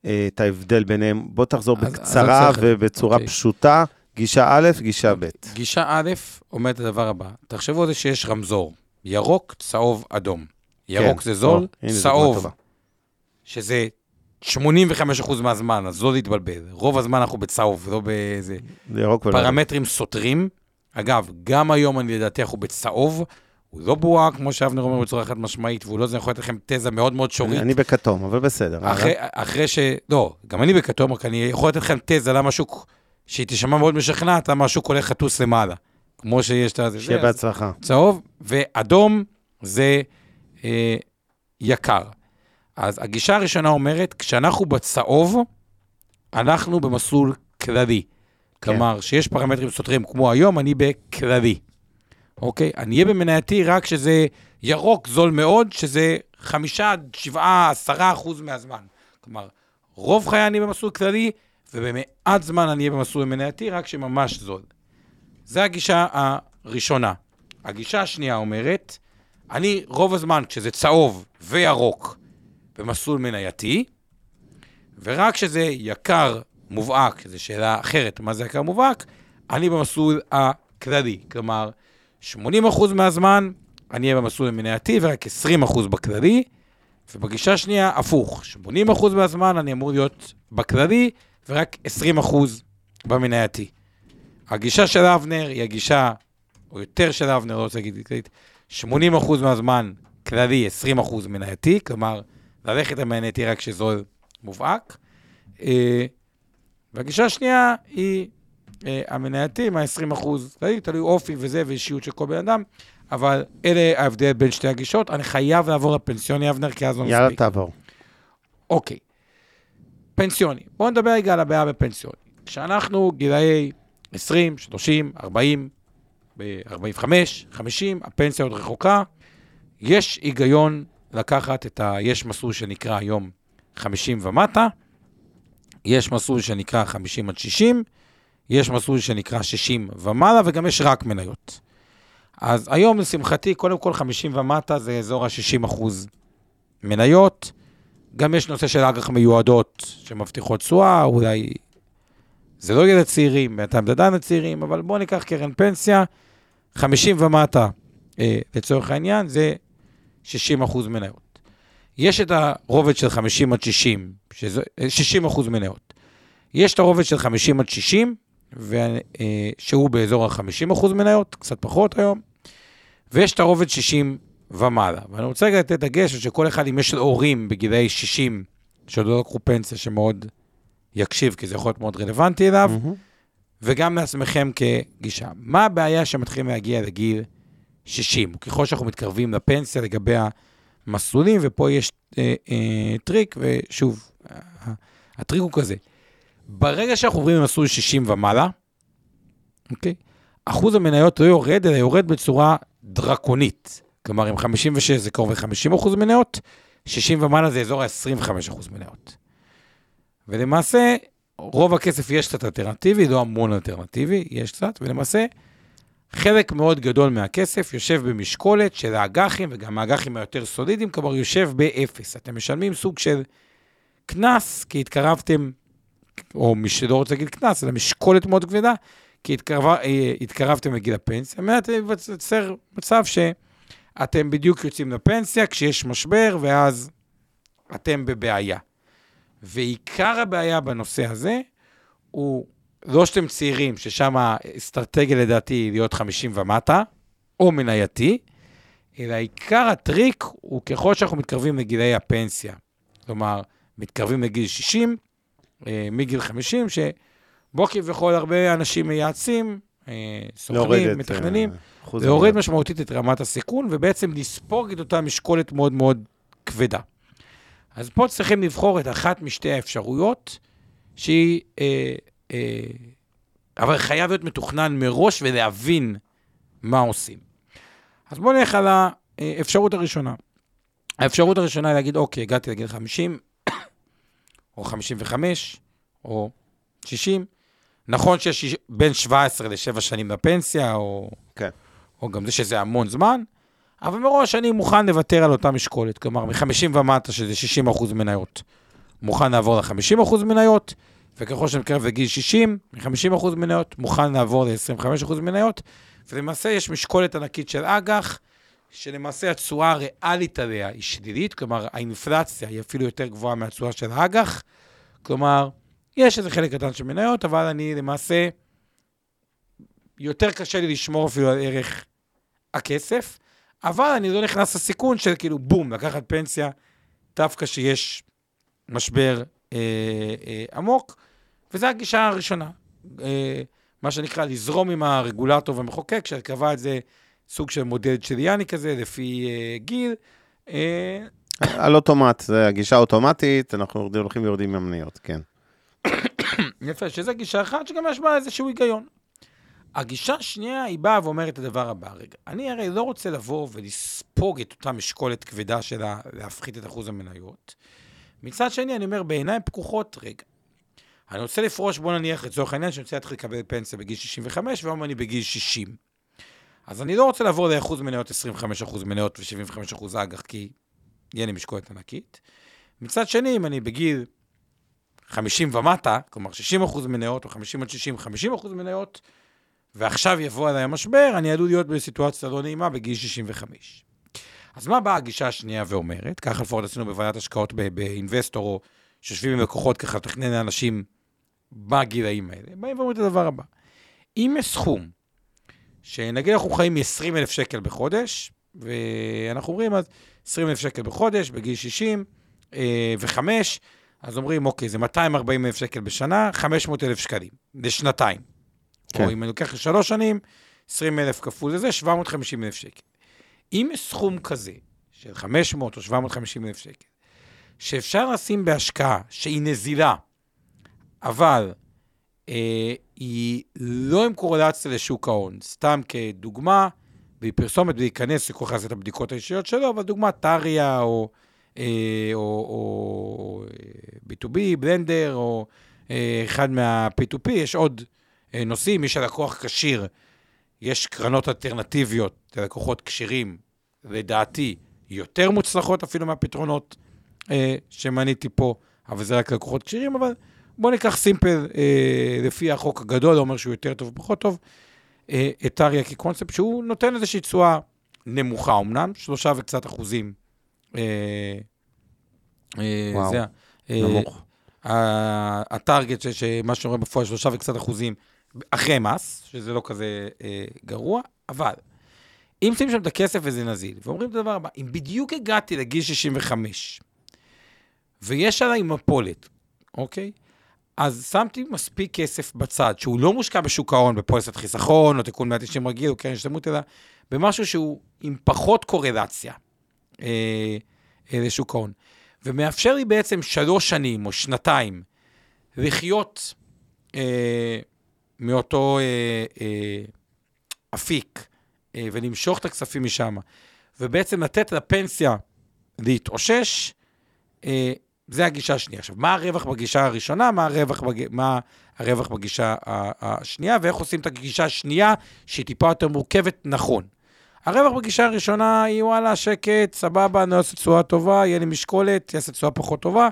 אה, את ההבדל ביניהם. בוא תחזור בקצרה ובצורה אוקיי. פשוטה, גישה א', גישה ב'. גישה א' אומרת את הדבר הבא, תחשבו על זה שיש רמזור, ירוק, צהוב, אדום. ירוק כן, זה זול, או, צהוב. שזה 85% מהזמן, אז לא להתבלבל. רוב הזמן אנחנו בצהוב, לא באיזה זה ירוק ולא... פרמטרים סותרים. אגב, גם היום אני לדעתי אנחנו בצהוב, הוא לא בועה, כמו שאבנר אומר בצורה חד משמעית, והוא לא זה יכול לתת לכם תזה מאוד מאוד שורית. אני בכתום, אבל בסדר. אחרי. אחרי ש... לא, גם אני בכתום, רק אני יכול לתת לכם תזה למה השוק, שהיא תשמע מאוד משכנעת, למה השוק הולך לטוס למעלה. כמו שיש את. שיהיה זה, אז בהצלחה. צהוב, ואדום זה אה, יקר. אז הגישה הראשונה אומרת, כשאנחנו בצהוב, אנחנו במסלול כללי. כלומר, שיש פרמטרים סותרים כמו היום, אני בכללי. אוקיי? אני אהיה במנייתי רק שזה ירוק זול מאוד, שזה חמישה, שבעה, עשרה אחוז מהזמן. כלומר, רוב חיי אני במסלול כללי, ובמעט זמן אני אהיה במסלול מנייתי, רק שממש זול. זו הגישה הראשונה. הגישה השנייה אומרת, אני רוב הזמן, כשזה צהוב וירוק, במסלול מנייתי, ורק כשזה יקר מובהק, זו שאלה אחרת, מה זה יקר מובהק, אני במסלול הכללי. כלומר, 80% מהזמן אני אהיה במסלול המנייתי ורק 20% בכללי, ובגישה השנייה, הפוך, 80% מהזמן אני אמור להיות בכללי ורק 20% במנייתי. הגישה של אבנר היא הגישה, או יותר של אבנר, לא רוצה להגיד כללית, 80% מהזמן כללי, 20% מנייתי, כלומר, ללכת למנייתי רק כשזול מובהק. אה, והגישה השנייה היא אה, המנייתי עם ה-20% כללי, תלוי אופי וזה ואישיות של כל בן אדם, אבל אלה ההבדל בין שתי הגישות. אני חייב לעבור לפנסיוני, אבנר, כי אז לא יאללה, מספיק. תעבור. אוקיי, פנסיוני. בואו נדבר רגע על הבעיה בפנסיוני. כשאנחנו גילאי 20, 30, 40, ב-45, 50, הפנסיה עוד רחוקה, יש היגיון לקחת את ה... יש מסלול שנקרא היום 50 ומטה, יש מסלול שנקרא 50 עד 60, יש מסלול שנקרא 60 ומעלה, וגם יש רק מניות. אז היום, לשמחתי, קודם כל 50 ומטה זה אזור ה-60 אחוז מניות. גם יש נושא של אג"ח מיועדות שמבטיחות תשואה, אולי זה לא יהיה לצעירים, אתה מדדן לצעירים, אבל בואו ניקח קרן פנסיה, 50 ומטה, אה, לצורך העניין, זה 60 אחוז מניות. יש את הרובד של 50 עד 60, שזה, אה, 60 אחוז מניות. יש את הרובד של 50 עד 60, ו, אה, שהוא באזור ה-50 אחוז מניות, קצת פחות היום, ויש את הרובד 60 ומעלה. ואני רוצה רגע לתת דגש, שכל אחד, אם יש הורים בגילאי 60, שעוד לא לקחו פנסיה, שמאוד יקשיב, כי זה יכול להיות מאוד רלוונטי אליו, מהמם. וגם לעצמכם כגישה. מה הבעיה שמתחילים להגיע לגיל 60? ככל שאנחנו מתקרבים לפנסיה לגבי המסלולים, ופה יש אה, אה, טריק, ושוב, הטריק הוא כזה. ברגע שאנחנו עוברים למסלול 60 ומעלה, אוקיי? אחוז המניות לא יורד, אלא יורד בצורה דרקונית. כלומר, עם 56 זה קרוב ל-50 אחוז מניות, 60 ומעלה זה אזור ה-25 אחוז מניות. ולמעשה, רוב הכסף יש קצת אלטרנטיבי, לא המון אלטרנטיבי, יש קצת, ולמעשה, חלק מאוד גדול מהכסף יושב במשקולת של האג"חים, וגם האג"חים היותר סולידיים, כלומר, יושב באפס. אתם משלמים סוג של קנס, כי התקרבתם, או מי שלא רוצה להגיד קנס, אלא משקולת מאוד כבדה, כי התקרב, אה, התקרבתם לגיל הפנסיה, על מנת לייצר מצב שאתם בדיוק יוצאים לפנסיה כשיש משבר, ואז אתם בבעיה. ועיקר הבעיה בנושא הזה הוא לא שאתם צעירים, ששם האסטרטגיה לדעתי היא להיות 50 ומטה, או מנייתי, אלא עיקר הטריק הוא ככל שאנחנו מתקרבים לגילי הפנסיה. כלומר, מתקרבים לגיל 60, אה, מגיל 50, שבו כביכול הרבה אנשים מייעצים, סוכנים, מתכננים, להוריד משמעותית את רמת הסיכון, ובעצם לספוג את אותה משקולת מאוד מאוד כבדה. אז פה צריכים לבחור את אחת משתי האפשרויות, שהיא... אה, אה, אבל חייב להיות מתוכנן מראש ולהבין מה עושים. אז בואו נלך על האפשרות הראשונה. האפשרות הראשונה היא להגיד, אוקיי, הגעתי לגיל 50, או 55, או 60. נכון שיש בין 17 ל-7 שנים לפנסיה, או, כן. או גם זה שזה המון זמן, אבל מראש אני מוכן לוותר על אותה משקולת. כלומר, מ-50 ומטה, שזה 60 אחוז מניות, מוכן לעבור ל-50 אחוז מניות, וככל שאני מתקרב לגיל 60, מ-50 אחוז מניות, מוכן לעבור ל-25 אחוז מניות, ולמעשה יש משקולת ענקית של אג"ח, שלמעשה התשואה הריאלית עליה היא שלילית, כלומר האינפלציה היא אפילו יותר גבוהה מהתשואה של האג"ח, כלומר, יש איזה חלק קטן של מניות, אבל אני למעשה, יותר קשה לי לשמור אפילו על ערך הכסף, אבל אני לא נכנס לסיכון של כאילו בום, לקחת פנסיה, דווקא שיש משבר אה, אה, עמוק, וזו הגישה הראשונה. אה, מה שנקרא לזרום עם הרגולטור והמחוקק, שקבע את זה סוג של מודל צ'יליאני כזה, לפי אה, גיל. אה, על אוטומט, זה הגישה האוטומטית, אנחנו הולכים ויורדים מהמניות, כן. יפה, שזו גישה אחת שגם יש בה איזשהו היגיון. הגישה השנייה, היא באה ואומרת את הדבר הבא, רגע, אני הרי לא רוצה לבוא ולספוג את אותה משקולת כבדה שלה להפחית את אחוז המניות. מצד שני, אני אומר, בעיניים פקוחות, רגע, אני רוצה לפרוש, בוא נניח, לצורך העניין, שאני רוצה להתחיל לקבל פנסיה בגיל 65, והיום אני בגיל 60. אז אני לא רוצה לעבור לאחוז מניות 25% מניות ו-75% אג"ח, כי יהיה לי משקולת ענקית. מצד שני, אם אני בגיל 50 ומטה, כלומר 60% מניות, או 50 עד 60, 50% מניות, ועכשיו יבוא עליי המשבר, אני עלול להיות בסיטואציה לא נעימה בגיל 65. אז מה באה הגישה השנייה ואומרת? ככה לפחות עשינו בוועדת השקעות באינבסטור, או שיושבים עם לקוחות ככה לתכנן לאנשים בגילאים האלה. באים ואומרים את הדבר הבא. אם יש סכום, שנגיד אנחנו חיים מ-20 אלף שקל בחודש, ואנחנו אומרים אז 20 אלף שקל בחודש, בגיל 60 אה, וחמש, אז אומרים, אוקיי, זה 240 אלף שקל בשנה, 500 אלף שקלים, לשנתיים. כן. או אם אני לוקח לשלוש שנים, 20 אלף כפול לזה, 750 אלף שקל. אם יש סכום כזה, של 500 או 750 אלף שקל, שאפשר לשים בהשקעה שהיא נזילה, אבל אה, היא לא עם קורלציה לשוק ההון. סתם כדוגמה, והיא פרסומת ולהיכנס, לכל אחד את הבדיקות האישיות שלו, אבל דוגמה טריה או, או, או B2B, אה, בלנדר, או אה, אחד מה-P2P, יש עוד אה, נושאים, מי שהלקוח כשיר, יש קרנות אלטרנטיביות ללקוחות כשירים, לדעתי, יותר מוצלחות אפילו מהפתרונות אה, שמניתי פה, אבל זה רק לקוחות כשירים, אבל בואו ניקח סימפל, אה, לפי החוק הגדול, אומר שהוא יותר טוב ופחות טוב, אה, את אריה כקונספט, שהוא נותן איזושהי תשואה נמוכה אמנם, שלושה וקצת אחוזים. אה, אה, וואו, אה, נמוך. הטארגט, שמה שאומר בפועל, שלושה וקצת אחוזים אחרי מס, שזה לא כזה גרוע, אבל אם שמים שם את הכסף וזה נזיל, ואומרים את הדבר הבא, אם בדיוק הגעתי לגיל 65, ויש עליי מפולת, אוקיי? אז שמתי מספיק כסף בצד, שהוא לא מושקע בשוק ההון, בפוליסת חיסכון, או תיקון 190 רגיל, או קרן השתלמות, אלא במשהו שהוא עם פחות קורלציה אה, אה, לשוק ההון. ומאפשר לי בעצם שלוש שנים או שנתיים לחיות אה, מאותו אה, אה, אפיק אה, ולמשוך את הכספים משם, ובעצם לתת לפנסיה להתאושש, אה, זה הגישה השנייה. עכשיו, מה הרווח בגישה הראשונה, מה הרווח, בג... מה הרווח בגישה השנייה, ואיך עושים את הגישה השנייה, שהיא טיפה יותר מורכבת, נכון. הרווח בגישה הראשונה היא, וואלה, שקט, סבבה, אני אעשה תשואה טובה, יהיה לי משקולת, יעשה תשואה פחות טובה,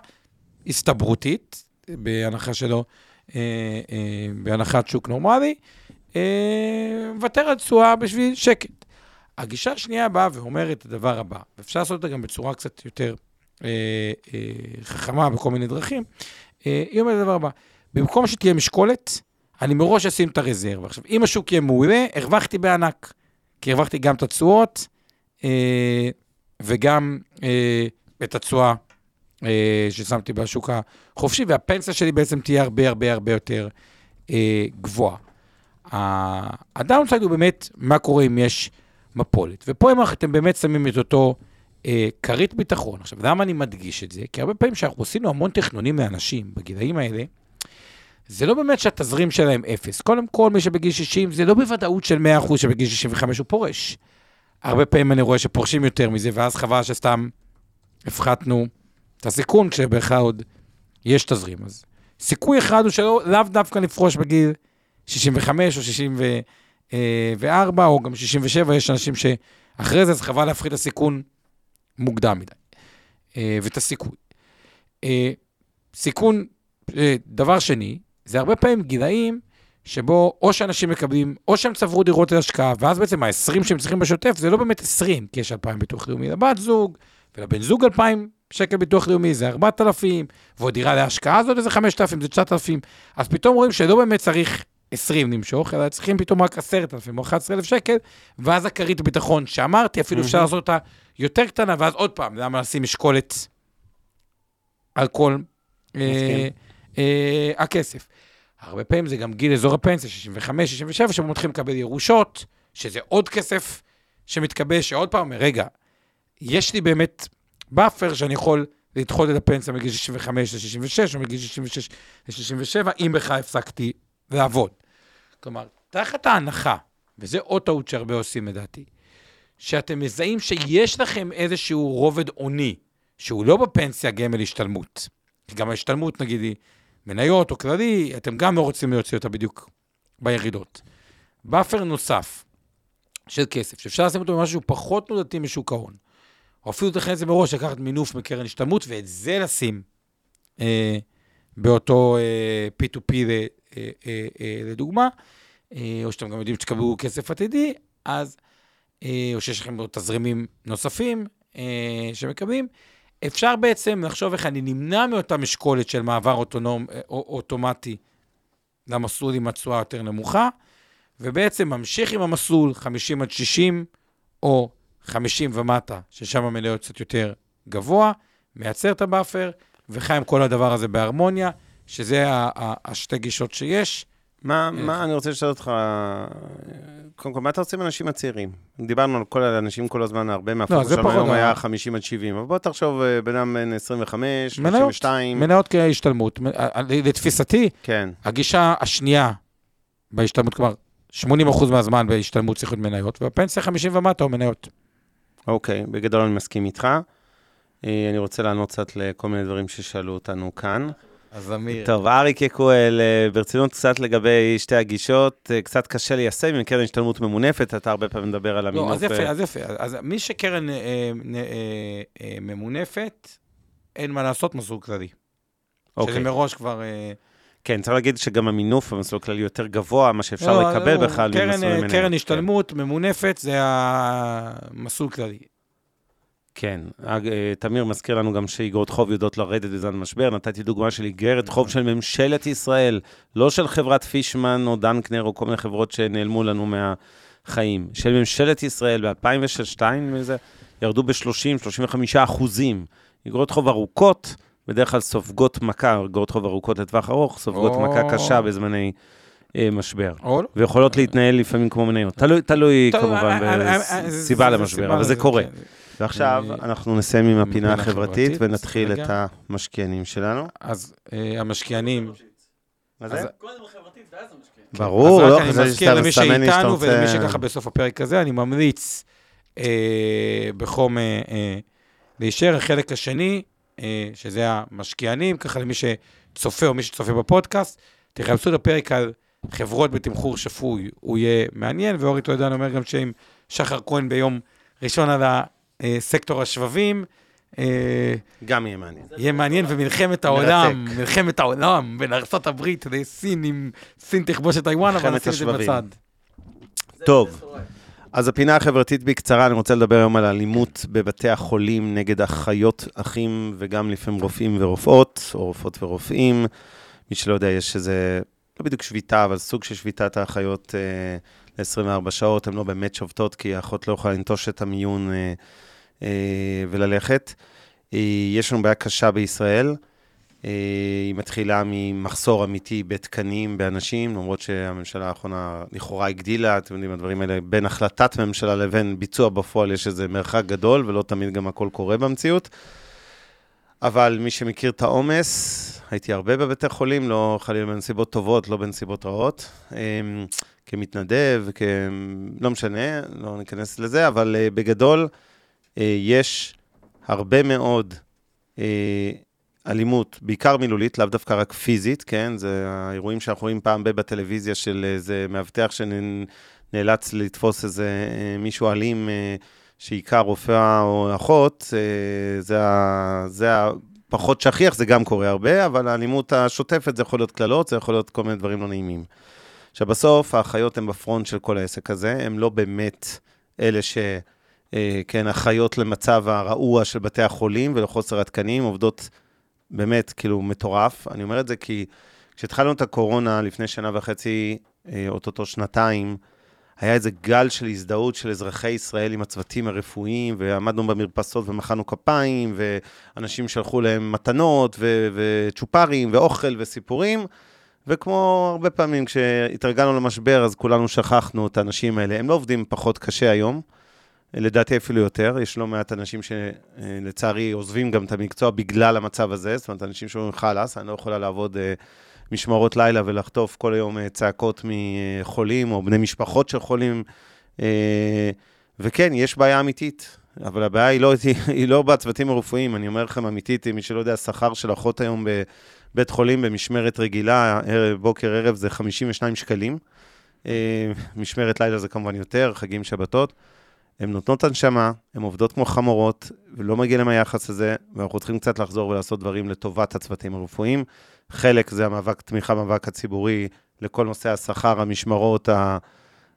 הסתברותית, בהנחה שלא, אה, אה, בהנחת שוק נורמלי, אה, מוותר על תשואה בשביל שקט. הגישה השנייה באה ואומרת את הדבר הבא, ואפשר לעשות אותה גם בצורה קצת יותר אה, אה, חכמה בכל מיני דרכים, אה, היא אומרת את הדבר הבא, במקום שתהיה משקולת, אני מראש אשים את הרזרבה. עכשיו, אם השוק יהיה מעולה, הרווחתי בענק. כי הרווחתי גם את התשואות אה, וגם אה, את התשואה אה, ששמתי בשוק החופשי, והפנסיה שלי בעצם תהיה הרבה הרבה הרבה יותר אה, גבוהה. הדאונסייד הוא באמת מה קורה אם יש מפולת. ופה אם אתם באמת שמים את אותו אה, כרית ביטחון. עכשיו, למה אני מדגיש את זה? כי הרבה פעמים כשאנחנו עשינו המון תכנונים לאנשים בגילאים האלה, זה לא באמת שהתזרים שלהם אפס. קודם כל, מי שבגיל 60, זה לא בוודאות של 100% שבגיל 65 הוא פורש. הרבה פעמים אני רואה שפורשים יותר מזה, ואז חבל שסתם הפחתנו את הסיכון, כשבכלל עוד יש תזרים. אז סיכוי אחד הוא שלא, לאו דווקא לפרוש בגיל 65 או 64, או גם 67, יש אנשים שאחרי זה, אז חבל להפחית את הסיכון מוקדם מדי, אה, ואת הסיכוי. אה, סיכון, אה, דבר שני, זה הרבה פעמים גילאים שבו או שאנשים מקבלים, או שהם צברו דירות להשקעה, ואז בעצם ה-20 שהם צריכים בשוטף זה לא באמת 20, כי יש 2,000 ביטוח לאומי לבת זוג, ולבן זוג 2,000 שקל ביטוח לאומי זה 4,000, ועוד דירה להשקעה הזאת זה 5,000, זה 9,000, אז פתאום רואים שלא באמת צריך 20 למשוך, אלא צריכים פתאום רק 10,000 או 11,000 שקל, ואז הכרית ביטחון שאמרתי, אפילו אפשר לעשות אותה יותר קטנה, ואז עוד פעם, למה לשים משקולת על כל אה, אה, הכסף. הרבה פעמים זה גם גיל אזור הפנסיה, 65, 67, שבו מתחילים לקבל ירושות, שזה עוד כסף שמתקבל, שעוד פעם רגע, יש לי באמת buffer שאני יכול לדחות את הפנסיה מגיל 65 ל-66, או מגיל 66 ל-67, אם בכלל הפסקתי לעבוד. כלומר, תחת ההנחה, וזה עוד טעות שהרבה עושים לדעתי, שאתם מזהים שיש לכם איזשהו רובד הוני, שהוא לא בפנסיה גמל השתלמות. כי גם ההשתלמות, נגיד, היא מניות או כללי, אתם גם לא רוצים להוציא אותה בדיוק בירידות. buffer נוסף של כסף, שאפשר לשים אותו במשהו פחות תנודתי משוק ההון, או אפילו לתכנן את זה מראש, לקחת מינוף מקרן השתלמות, ואת זה לשים אה, באותו אה, P2P ל, אה, אה, אה, לדוגמה, אה, או שאתם גם יודעים שתקבלו כסף עתידי, אז, אה, או שיש לכם תזרימים נוספים אה, שמקבלים, אפשר בעצם לחשוב איך אני נמנע מאותה משקולת של מעבר אוטונו, אוטומטי למסלול עם התשואה יותר נמוכה, ובעצם ממשיך עם המסלול 50 עד 60, או 50 ומטה, ששם המניות קצת יותר גבוה, מייצר את ה buffer, וחי עם כל הדבר הזה בהרמוניה, שזה השתי גישות שיש. מה, מה אני רוצה לשאול אותך, קודם כל, מה אתה רוצה עם האנשים הצעירים? דיברנו על כל האנשים כל הזמן, הרבה מהפוקוס שלנו היום היה 50 עד 70, אבל בוא תחשוב, אה, בן אדם בן 25, 32. מניות כהשתלמות. אה, לתפיסתי, כן. הגישה השנייה בהשתלמות, כלומר, 80% מהזמן בהשתלמות צריך להיות מניות, ובפנסיה 50 ומטה או מניות. אוקיי, בגדול אני מסכים איתך. אה, אני רוצה לענות קצת לכל מיני דברים ששאלו אותנו כאן. אז אמיר. טוב, אריק יקואל, אה, ברצינות קצת לגבי שתי הגישות, אה, קצת קשה ליישם עם קרן השתלמות ממונפת, אתה הרבה פעמים מדבר על המינוף. לא, אז יפה, אז יפה. אז מי שקרן אה, אה, אה, ממונפת, אין מה לעשות, מסלול כללי. אוקיי. שזה מראש כבר... אה, כן, צריך להגיד שגם המינוף במסלול כללי יותר גבוה, מה שאפשר לא, לקבל לא, בכלל ממסלול מנהל. קרן השתלמות כן. ממונפת זה המסלול כללי. כן, אה, תמיר מזכיר לנו גם שאיגרות חוב יודעות לרדת בזמן משבר. נתתי דוגמה של איגרת חוב של ממשלת ישראל, לא של חברת פישמן או דנקנר או כל מיני חברות שנעלמו לנו מהחיים. של ממשלת ישראל ב-2006-2002, ירדו ב-30-35 אחוזים. איגרות חוב ארוכות, בדרך כלל סופגות מכה, אגרות חוב ארוכות לטווח ארוך, סופגות או. מכה קשה בזמני אה, משבר. או. ויכולות להתנהל לפעמים כמו מניות. תלוי, תלוי כמובן אה, בסיבה למשבר, אבל זה קורה. ועכשיו אה, אנחנו נסיים עם הפינה החברתית החברתית, ונתחיל את. המשקיענים שלנו. אז אה, המשקיענים, מה זה? אז- ברור, אז לא, רק אני חשבתי מזכיר שאתה למי מסמן לי שאתה שאיתנו רוצה... ולמי שככה בסוף הפרק הזה, אני ממליץ אה, בחום להישאר. החלק השני, שזה המשקיענים, ככה למי שצופה או מי שצופה בפודקאסט, תחפשו את הפרק על חברות בתמחור שפוי, הוא יהיה מעניין, ואורי טולדן אומר גם שעם שחר כהן ביום ראשון על הסקטור השבבים, אה, גם יהיה מעניין. יהיה מעניין, ומלחמת העולם, מלחמת העולם בין ארה"ב לסין, עם סין תכבוש את טיוואן, אבל נשים את זה. בצד. טוב, אז הפינה החברתית בקצרה, אני רוצה לדבר היום על אלימות בבתי החולים נגד אחיות, אחים וגם לפעמים רופאים ורופאות, או רופאות ורופאים. מי שלא יודע, יש איזה, לא בדיוק שביתה, אבל סוג של שביתת האחיות אה, ל-24 שעות. הן לא באמת שובתות, כי האחות לא יכולה לנטוש את המיון אה, אה, וללכת. אה, יש לנו בעיה קשה בישראל. אה, היא מתחילה ממחסור אמיתי בתקנים, באנשים, למרות שהממשלה האחרונה לכאורה הגדילה, אתם יודעים, הדברים האלה, בין החלטת ממשלה לבין ביצוע בפועל יש איזה מרחק גדול, ולא תמיד גם הכל קורה במציאות. אבל מי שמכיר את העומס, הייתי הרבה בבתי חולים, לא חלילה בנסיבות טובות, לא בנסיבות רעות. אה, כמתנדב, כ... לא משנה, לא ניכנס לזה, אבל אה, בגדול, אה, יש הרבה מאוד אה, אלימות, בעיקר מילולית, לאו דווקא רק פיזית, כן? זה האירועים שאנחנו רואים פעם בטלוויזיה של איזה מאבטח שנאלץ לתפוס איזה אה, מישהו אלים אה, שהיכה רופאה או אחות, אה, זה, זה הפחות שכיח, זה גם קורה הרבה, אבל האלימות השוטפת זה יכול להיות קללות, זה יכול להיות כל מיני דברים לא נעימים. עכשיו, בסוף האחיות הן בפרונט של כל העסק הזה, הן לא באמת אלה ש... אה, כן, אחיות למצב הרעוע של בתי החולים ולחוסר התקנים, עובדות באמת, כאילו, מטורף. אני אומר את זה כי כשהתחלנו את הקורונה לפני שנה וחצי, אה, אוטוטו שנתיים, היה איזה גל של הזדהות של אזרחי ישראל עם הצוותים הרפואיים, ועמדנו במרפסות ומחאנו כפיים, ואנשים שלחו להם מתנות, ו- וצ'ופרים, ואוכל וסיפורים. וכמו הרבה פעמים כשהתרגלנו למשבר, אז כולנו שכחנו את האנשים האלה. הם לא עובדים פחות קשה היום, לדעתי אפילו יותר. יש לא מעט אנשים שלצערי עוזבים גם את המקצוע בגלל המצב הזה, זאת אומרת, אנשים שאומרים חלאס, אני לא יכולה לעבוד אה, משמרות לילה ולחטוף כל היום אה, צעקות מחולים או בני משפחות של חולים. אה, וכן, יש בעיה אמיתית, אבל הבעיה היא לא, היא לא בצוותים הרפואיים, אני אומר לכם אמיתית, מי שלא יודע, השכר של אחות היום בבית חולים במשמרת רגילה, ערב, בוקר, ערב, זה 52 שקלים. משמרת לילה זה כמובן יותר, חגים, שבתות. הן נותנות הנשמה, הן עובדות כמו חמורות, ולא מגיע להם היחס הזה, ואנחנו צריכים קצת לחזור ולעשות דברים לטובת הצוותים הרפואיים. חלק זה המאבק, תמיכה במאבק הציבורי לכל נושא השכר, המשמרות, ה...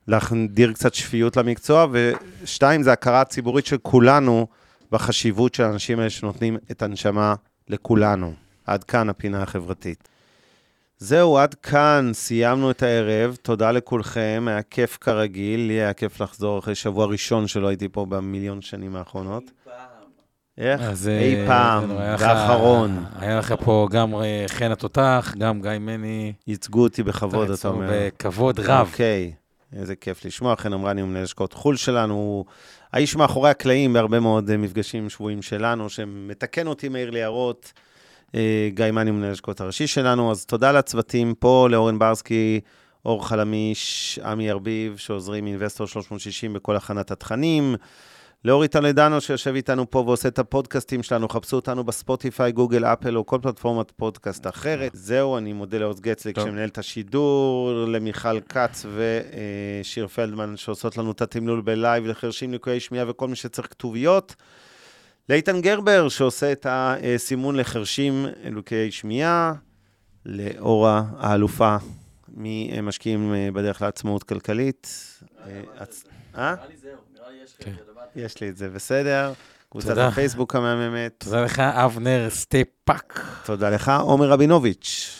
להחדיר קצת שפיות למקצוע, ושתיים, זה הכרה ציבורית של כולנו בחשיבות של האנשים האלה שנותנים את הנשמה לכולנו. עד כאן הפינה החברתית. זהו, עד כאן, סיימנו את הערב. תודה לכולכם, היה כיף כרגיל. לי היה כיף לחזור אחרי שבוע ראשון שלא הייתי פה במיליון שנים האחרונות. איך? אז, אי אה, פעם, ואחרון. היה לך פה גם אה, חן התותח, גם גיא מני. ייצגו אותי בכבוד, אתה אומר. בכבוד רב. אוקיי, איזה כיף לשמוע. חן אמרני הוא מנהל השקעות חו"ל שלנו, הוא האיש מאחורי הקלעים בהרבה מאוד אה, מפגשים שבויים שלנו, שמתקן אותי, מעיר לי הערות. אה, גיא מני מנהל השקעות הראשי שלנו, אז תודה לצוותים פה, לאורן ברסקי, אור חלמיש, עמי ארביב, שעוזרים מאינבסטור 360 בכל הכנת התכנים. לאורי טולדנו שיושב איתנו פה ועושה את הפודקאסטים שלנו, חפשו אותנו בספוטיפיי, גוגל, אפל או כל פלטפורמת פודקאסט אחרת. זהו, אני מודה לעוז גצליק. שמנהל את השידור, למיכל כץ ושיר פלדמן שעושות לנו את התמלול ב live, לחרשים, ליקויי שמיעה וכל מי שצריך כתוביות. לאיתן גרבר שעושה את הסימון לחרשים, ליקויי שמיעה. לאורה האלופה ממשקיעים אה, בדרך לעצמאות כלכלית. אה, אה? יש לי את זה, בסדר. קבוצת תודה. הפייסבוק המהממת. תודה לך, אבנר סטפאק. תודה לך, עומר רבינוביץ'.